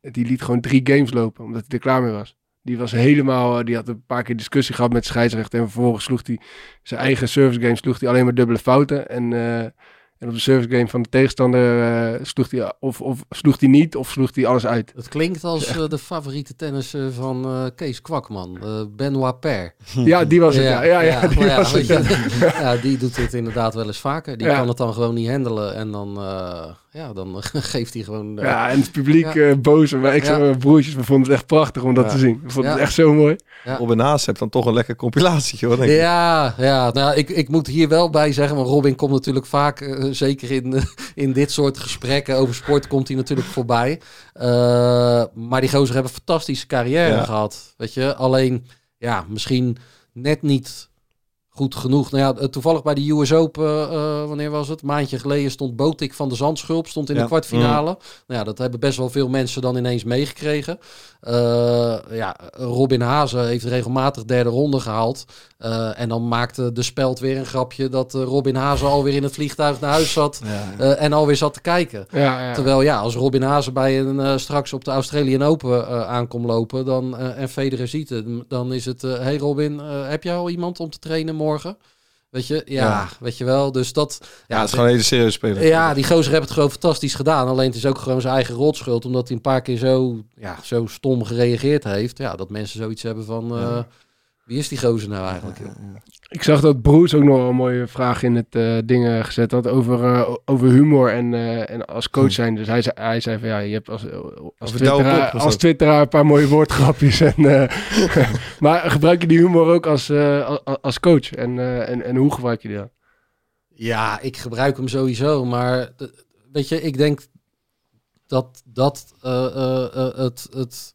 die liet gewoon drie games lopen, omdat hij er klaar mee was. Die was helemaal, eh, die had een paar keer discussie gehad met de scheidsrechter. En vervolgens sloeg hij zijn eigen service game, sloeg hij alleen maar dubbele fouten. En, eh, en op de service game van de tegenstander eh, sloeg hij of, of sloeg hij niet, of sloeg hij alles uit. Het klinkt als de favoriete tennisser van Kees Kwakman, Benoit Per. [LAUGHS] Ja, die was het. Ja, ja, ja, die ja, was het. weet ja. je, [LAUGHS] ja, die doet het inderdaad wel eens vaker. Die kan het dan gewoon niet handelen en dan, ja, dan [LAUGHS] geeft hij gewoon... eh, Ja, en het publiek Ja. eh, boos. Maar ik Ja. zeg mijn broertjes, we vonden het echt prachtig om dat Ja. te zien. We vonden Ja. het echt zo mooi. Ja. Robin Haas hebt dan toch een lekker compilatie hoor. Denk ik. Ja, ja nou, ja, ik, ik moet hier wel bij zeggen, want Robin komt natuurlijk vaak, eh, zeker in, eh, [LAUGHS] in dit soort gesprekken over sport, komt hij natuurlijk voorbij. Eh, maar die gozer hebben een fantastische carrière Ja. gehad. Weet je, alleen, ja, misschien net niet goed genoeg. Nou ja, eh, toevallig bij de US Open, eh, wanneer was het? Een maandje geleden stond Botik van de Zandschulp, stond in Ja. de kwartfinale. Nou ja, dat hebben best wel veel mensen dan ineens meegekregen. Eh, ja, Robin Hazen heeft regelmatig derde ronde gehaald. Eh, en dan maakte de speld weer een grapje dat eh, Robin Hazen alweer in het vliegtuig naar huis zat Ja. eh, en alweer zat te kijken. Ja, ja. Terwijl ja, als Robin Hazen bij een eh, straks op de Australian Open eh aankomt lopen dan, eh, en Federer ziet het, dan is het, eh, hey Robin, eh, heb jij al iemand om te trainen morgen? Weet je, ja, Ja. weet je wel. Dus dat, Ja, het is gewoon een hele serieuze speler. ja, die gozer heeft het gewoon fantastisch gedaan. Alleen het is ook gewoon zijn eigen rotschuld. Omdat hij een paar keer zo, ja, zo stom gereageerd heeft. Ja, dat mensen zoiets hebben van... eh, wie is die gozer nou eigenlijk? joh? Ik zag dat Broes ook nog een mooie vraag in het eh ding gezet had over, eh, over humor en, eh, en als coach zijn. Dus hij zei, hij zei van ja, je hebt als, als, twitteraar, als een paar mooie woordgrapjes. En, eh, [LAUGHS] [LAUGHS] maar gebruik je die humor ook als, eh, als, coach? En, eh, en, en hoe gebruik je die dan? Ja, ik gebruik hem sowieso. Maar weet je, ik denk dat dat eh, eh, eh, het, het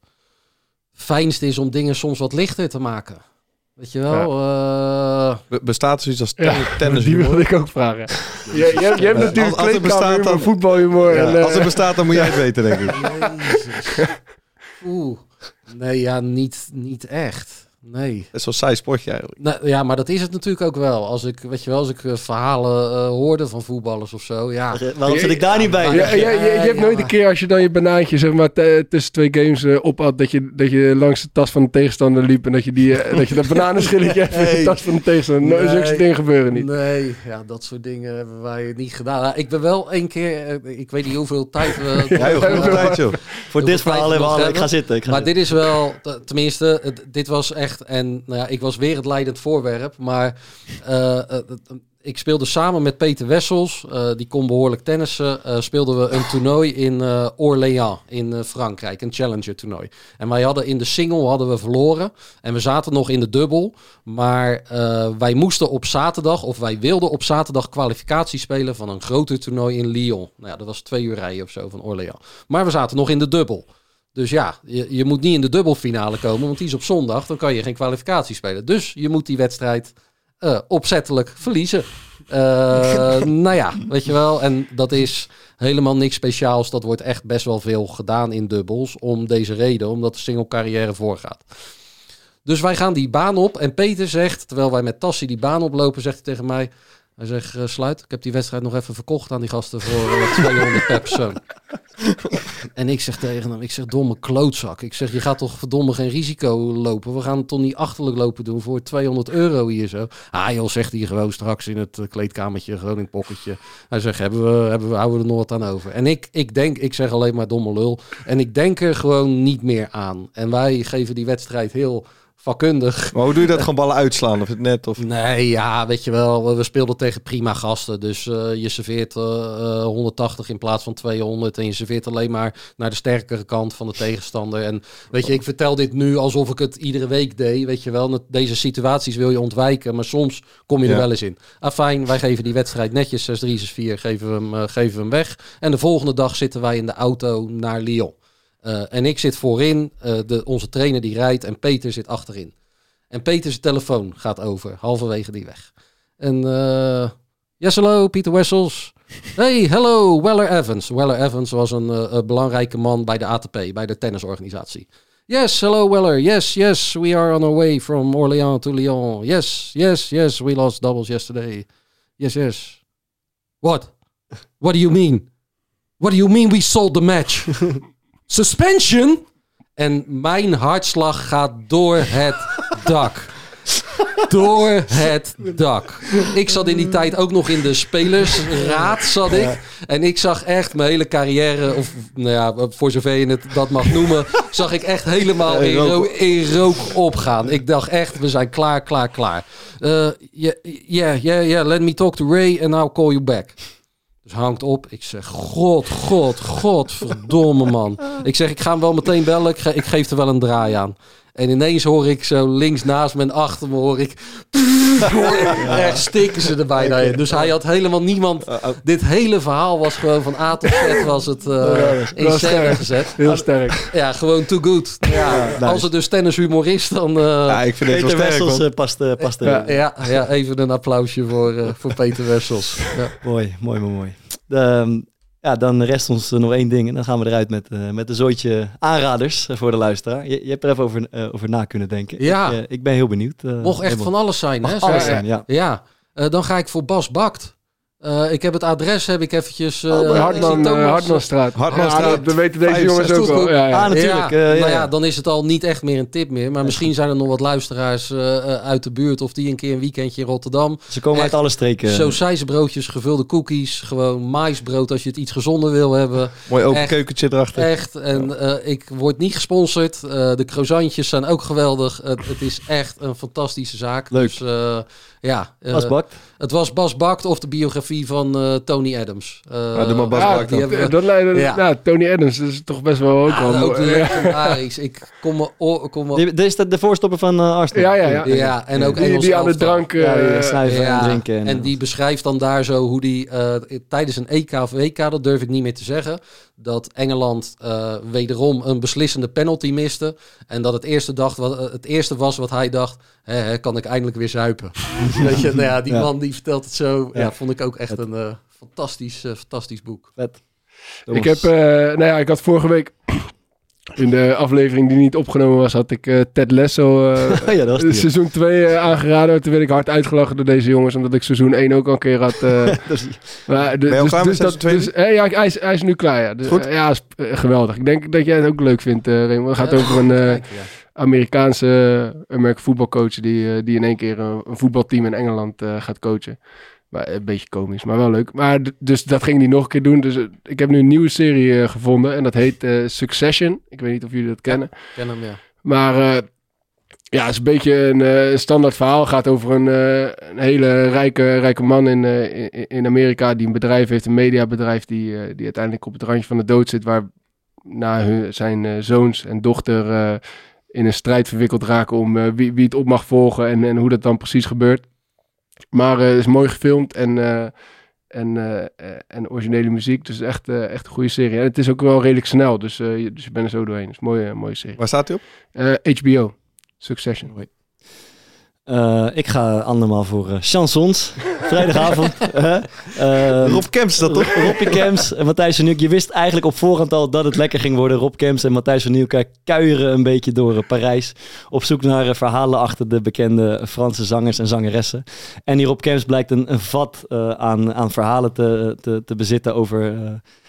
fijnste is om dingen soms wat lichter te maken. Weet je wel? eh, Be- Bestaat er zoiets als Ja, ten- tennis die wilde ik ook vragen. [LAUGHS] Je, je, hebt, je hebt Als- natuurlijk als er bestaat dan- voetbalhumor. Ja, en, eh, als het bestaat, dan moet jij het [LAUGHS] weten, denk ik. Jezus. Oeh. Nee, ja, niet, niet echt. Nee. Het is zo'n saai sportje eigenlijk. Nou, ja, maar dat is het natuurlijk ook wel. Als ik, weet je wel, als ik eh, verhalen eh, hoorde van voetballers of zo, ja. Waarom zit ik daar niet bij? Ja, ja, je, je hebt Ja, nooit maar- een keer als je dan je banaantje zeg maar tussen twee games eh, op had dat je, dat je langs de tas van de tegenstander liep en dat je, die, eh, [LAUGHS] dat je dat bananenschilletje even in de tas van de tegenstander. Nee. Zulke dingen gebeuren niet. Nee, ja, dat soort dingen hebben wij niet gedaan. Nou, ik ben wel één keer, eh, ik weet niet hoeveel tijd we... [LAUGHS] Ja, joh, genoeg tijd, joh. Voor dit verhaal hebben we alle... Ik ga zitten. Ik ga Maar zitten. dit is wel, tenminste, dit was echt, en nou ja, ik was weer het leidend voorwerp, maar eh, eh, het- ik speelde samen met Peter Wessels, eh, die kon behoorlijk tennissen, eh, speelden we een toernooi in eh, Orléans in eh, Frankrijk, een challenger toernooi. En wij hadden in de single hadden we verloren en we zaten nog in de dubbel, maar eh, wij moesten op zaterdag, of wij wilden op zaterdag kwalificatie spelen van een groter toernooi in Lyon. Nou ja, dat was twee uur rijden of zo van Orléans. Maar we zaten nog in de dubbel. Dus ja, je, je moet niet in de dubbelfinale komen, want die is op zondag. Dan kan je geen kwalificatie spelen. Dus je moet die wedstrijd eh, opzettelijk verliezen. Eh, [LAUGHS] nou ja, weet je wel. En dat is helemaal niks speciaals. Dat wordt echt best wel veel gedaan in dubbels. Om deze reden, omdat de single carrière voorgaat. Dus wij gaan die baan op. En Peter zegt, terwijl wij met Tassie die baan oplopen, zegt hij tegen mij... Hij zegt, eh, sluit, ik heb die wedstrijd nog even verkocht aan die gasten voor eh, 200 per persoon. En ik zeg tegen hem, ik zeg domme klootzak. Ik zeg, je gaat toch verdomme geen risico lopen. We gaan het toch niet achterlijk lopen doen voor 200 euro hier zo. Ah joh, zegt hij gewoon straks in het eh, kleedkamertje, gewoon in het pocketje. Hij zegt, hebben we, hebben we, houden we er nog wat aan over? En ik, ik denk, ik zeg alleen maar domme lul. En ik denk er gewoon niet meer aan. En wij geven die wedstrijd heel vakkundig. Maar hoe doe je dat? Gewoon ballen uitslaan of het net? Of... Nee, ja, weet je wel. We speelden tegen prima gasten. Dus eh, je serveert eh, eh, 180 in plaats van 200. En je serveert alleen maar naar de sterkere kant van de tegenstander. En weet je, ik vertel dit nu alsof ik het iedere week deed. Weet je wel, deze situaties wil je ontwijken. Maar soms kom je er wel eens in. Afijn, wij geven die wedstrijd netjes 6-3, 6-4. Geven we, hem, eh, geven we hem weg. En de volgende dag zitten wij in de auto naar Lyon. Eh, en ik zit voorin, eh, de, onze trainer die rijdt en Peter zit achterin. En Peters telefoon gaat over, halverwege die weg. En eh yes, hallo, Peter Wessels. Hey, hello, Weller Evans. Weller Evans was een belangrijke man bij de ATP, bij de tennisorganisatie. Yes, hello Weller. Yes, yes, we are on our way from Orléans to Lyon. Yes, yes, yes, we lost doubles yesterday. Yes, yes. What? What do you mean? What do you mean we sold the match? [LAUGHS] Suspension? En mijn hartslag gaat door het [LAUGHS] dak. Door het dak. Ik zat in die tijd ook nog in de spelersraad, zat ik. En ik zag echt mijn hele carrière, of nou ja, voor zover je het dat mag noemen, zag ik echt helemaal in, ro in rook opgaan. Ik dacht echt, we zijn klaar, klaar, klaar. Eh, Yeah, yeah, yeah, yeah, let me talk to Ray and I'll call you back. Dus hangt op. Ik zeg, god, god, god, verdomme man. Ik zeg, ik ga hem wel meteen bellen. Ik, ge- ik geef er wel een draai aan. En ineens hoor ik zo links naast me en achter me hoor ik... [LAUGHS] Echt stikken ze er bijna in. Dus hij had helemaal niemand... Dit hele verhaal was gewoon van A tot Z was het eh, in gezet. Heel sterk. Ja, gewoon too good. Ja, Als het dus tennishumor is, dan... eh, Ja, ik vind het wel Peter sterk. Wessels eh, past, past er. Ja. ja, ja, even een applausje voor, eh, voor Peter Wessels. Ja. [LAUGHS] Mooi, mooi, mooi, mooi. De, ehm, ja, dan rest ons nog één ding en dan gaan we eruit met, eh, met een zooitje aanraders eh, voor de luisteraar. Je, je hebt er even over, eh, over na kunnen denken. Ja. Ik, ik ben heel benieuwd. Mocht echt helemaal. van alles zijn, hè? Alles zijn, ja. Ja, dan ga ik voor Bas Bakt. Eh, ik heb het adres, heb ik eventjes... eh, Oh, bij ik zie Hartman, Thomas, eh, Hartmanstraat. Hartmanstraat. Ja, weten deze jongens ook wel. Ja, ja. Ah, natuurlijk. Ja, eh, ja, nou ja, dan is het al niet echt meer een tip meer. Maar misschien zijn er nog wat luisteraars eh, eh, uit de buurt... of die een keer een weekendje in Rotterdam. Ze komen uit alle streken. Zo broodjes, gevulde cookies. Gewoon maïsbrood als je het iets gezonder wil hebben. Mooi open Echt. keukentje erachter. Echt. En eh, ik word niet gesponsord. Eh, de croissantjes zijn ook geweldig. Het, het is echt een fantastische zaak. Leuk. Dus eh, ja. eh. Het was Bas Bakt of de biografie van eh, Tony Adams. Eh, Ja, doe maar Bas Ja, Bakt hebben we- dat leidt, Ja. nou, Tony Adams dat is toch best wel ook Ja, wel... ook [LAUGHS] legendarisch. Ik kom me... o- Kom me Die- Dit is de, de voorstopper van eh, Arsenal. Ja, ja, ja. ja, en ook Die, Engels die aan de drank... Eh, snuiven Ja, en drinken. En, en die beschrijft dan daar zo hoe die eh, tijdens een EK of WK, dat durf ik niet meer te zeggen, dat Engeland eh, wederom een beslissende penalty miste. En dat het eerste, dacht, wat, eh, het eerste was wat hij dacht, hè, hè, kan ik eindelijk weer zuipen. [LAUGHS] Weet je, nou ja, die Ja. man die vertelt het zo, ja. Ja. vond ik ook echt een eh, fantastisch, eh, fantastisch boek. Vet. Ik heb, eh, nou ja, ik had vorige week in de aflevering die niet opgenomen was, had ik eh, Ted Lasso [LAUGHS] eh, Oh ja, dat was seizoen 2 aangeraden. Toen werd ik hard uitgelachen door deze jongens, omdat ik seizoen 1 ook al een keer had. eh, [LAUGHS] maar, de- Ben je klaar dat, dus, eh, ja, hij is, hij is nu klaar. Ja, dus, Goed. eh, ja is, eh, geweldig. Ik denk dat jij het ook leuk vindt, eh Raymond. Het gaat Ja, over een eh. Amerikaanse uh, American voetbalcoach die, eh, die in één keer een, een voetbalteam in Engeland eh, gaat coachen. Maar een beetje komisch, maar wel leuk. Maar dus dat ging hij nog een keer doen. Dus eh, ik heb nu een nieuwe serie eh, gevonden en dat heet eh, Succession. Ik weet niet of jullie dat kennen. ken hem, ja. Maar eh, ja, het is een beetje een eh, standaard verhaal. Het gaat over een, eh, een hele rijke, rijke man in, eh, in, in Amerika die een bedrijf heeft, een mediabedrijf, die, eh, die uiteindelijk op het randje van de dood zit, waar na hun, zijn eh, zoons en dochter eh, in een strijd verwikkeld raken om eh, wie, wie het op mag volgen en, en hoe dat dan precies gebeurt. Maar eh, het is mooi gefilmd en, eh, en, eh, en originele muziek. Dus echt, echt een goede serie. En het is ook wel redelijk snel, dus, je- dus je bent er zo doorheen. Een mooie, mooie serie. Waar staat hij op? HBO, Succession. Eh, ik ga andermaal voor eh, chansons. [LAUGHS] Vrijdagavond. hè. Eh, Rob Kemps dat toch? Robbie Kems en Matthijs van Nieuwkerk. Je wist eigenlijk op voorhand al dat het lekker ging worden. Rob Kems en Matthijs van Nieuwkerk kuieren een beetje door Parijs. Op zoek naar verhalen achter de bekende Franse zangers en zangeressen. En die Rob Kems blijkt een, een vat aan, aan verhalen te, te, te bezitten over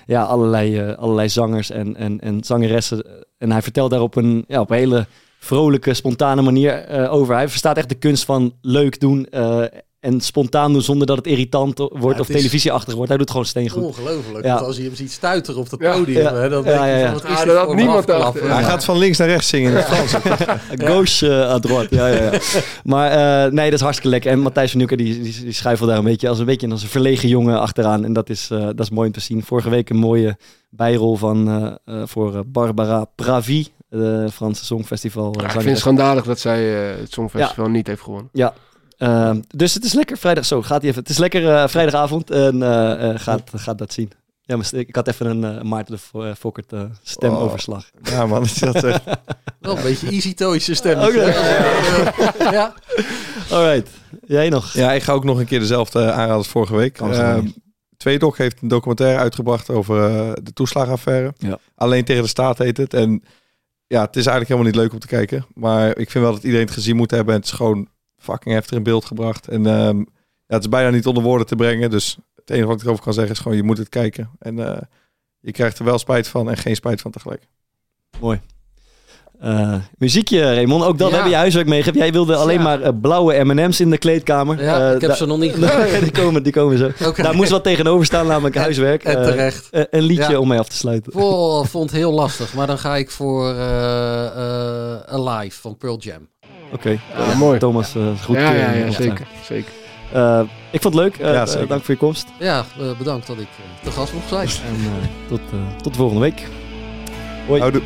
ja, allerlei, allerlei zangers en, en, en zangeressen. En hij vertelt daar op een, ja, op een hele vrolijke, spontane manier eh, over. Hij verstaat echt de kunst van leuk doen eh, en spontaan doen zonder dat het irritant wordt het of is- televisieachtig wordt. Hij doet gewoon steengoed. Ongelooflijk. Ja. Want als je hem ziet stuiteren op het Ja. podium, Ja. hè, dan Ja, denk je ja, ja. van, wat is Ah, dit dat had niemand dacht. Hij gaat van links naar rechts zingen in het Frans. [LAUGHS] Gauche uh, à droite, ja, ja, ja. Maar eh, nee, dat is hartstikke lekker. En Matthijs van Nieuwkerk, die, die, die schuifelt daar een beetje als een beetje als een verlegen jongen achteraan. En dat is, eh, dat is mooi om te zien. Vorige week een mooie bijrol van, eh, eh, voor eh, Barbara Pravi, de Franse Songfestival. eh, ik vind het schandalig dat zij eh, het Songfestival niet heeft gewonnen. Ja. Eh, dus het is lekker vrijdag. Zo gaat hij even. Het is lekker eh, vrijdagavond en eh, eh, gaat, gaat dat zien. Ja, maar ik had even een eh, Maarten de eh, Fokkert eh, stemoverslag. Ja man, is dat echt... Wel een beetje easy toys stem. Oké. Ja. ja. Alright, jij nog? Ja, ik ga ook nog een keer dezelfde aanraden als vorige week. Uh, niet. Tweedok heeft een documentaire uitgebracht over eh, de toeslagenaffaire. Ja. Alleen tegen de staat heet het. En ja, het is eigenlijk helemaal niet leuk om te kijken. Maar ik vind wel dat iedereen het gezien moet hebben. En het is gewoon fucking heftig in beeld gebracht. En ehm, ja, het is bijna niet onder woorden te brengen. Dus het enige wat ik erover kan zeggen is gewoon, je moet het kijken. En eh, je krijgt er wel spijt van en geen spijt van tegelijk. Eh, muziekje, Raymond. Ook dat Ja. heb je huiswerk meegegeven. Jij wilde alleen Ja. maar eh, blauwe M&M's in de kleedkamer. Ja, Eh, ik heb ze nog niet [LAUGHS] Nee, die, komen, die komen zo. Daar moest wat tegenover staan, namelijk huiswerk. En terecht. een liedje Ja. om mee af te sluiten. Oh, [LAUGHS] vond het heel lastig. Maar dan ga ik voor eh eh, Alive van Pearl Jam. Oké, mooi. Thomas, eh, is goed. ja, ja, ja, opstaan. zeker. zeker. Eh, ik vond het leuk. Dank voor je komst. Ja, bedankt dat ik te gast mocht zijn. En eh, tot, eh, tot de volgende week. Hoi. Houdoe.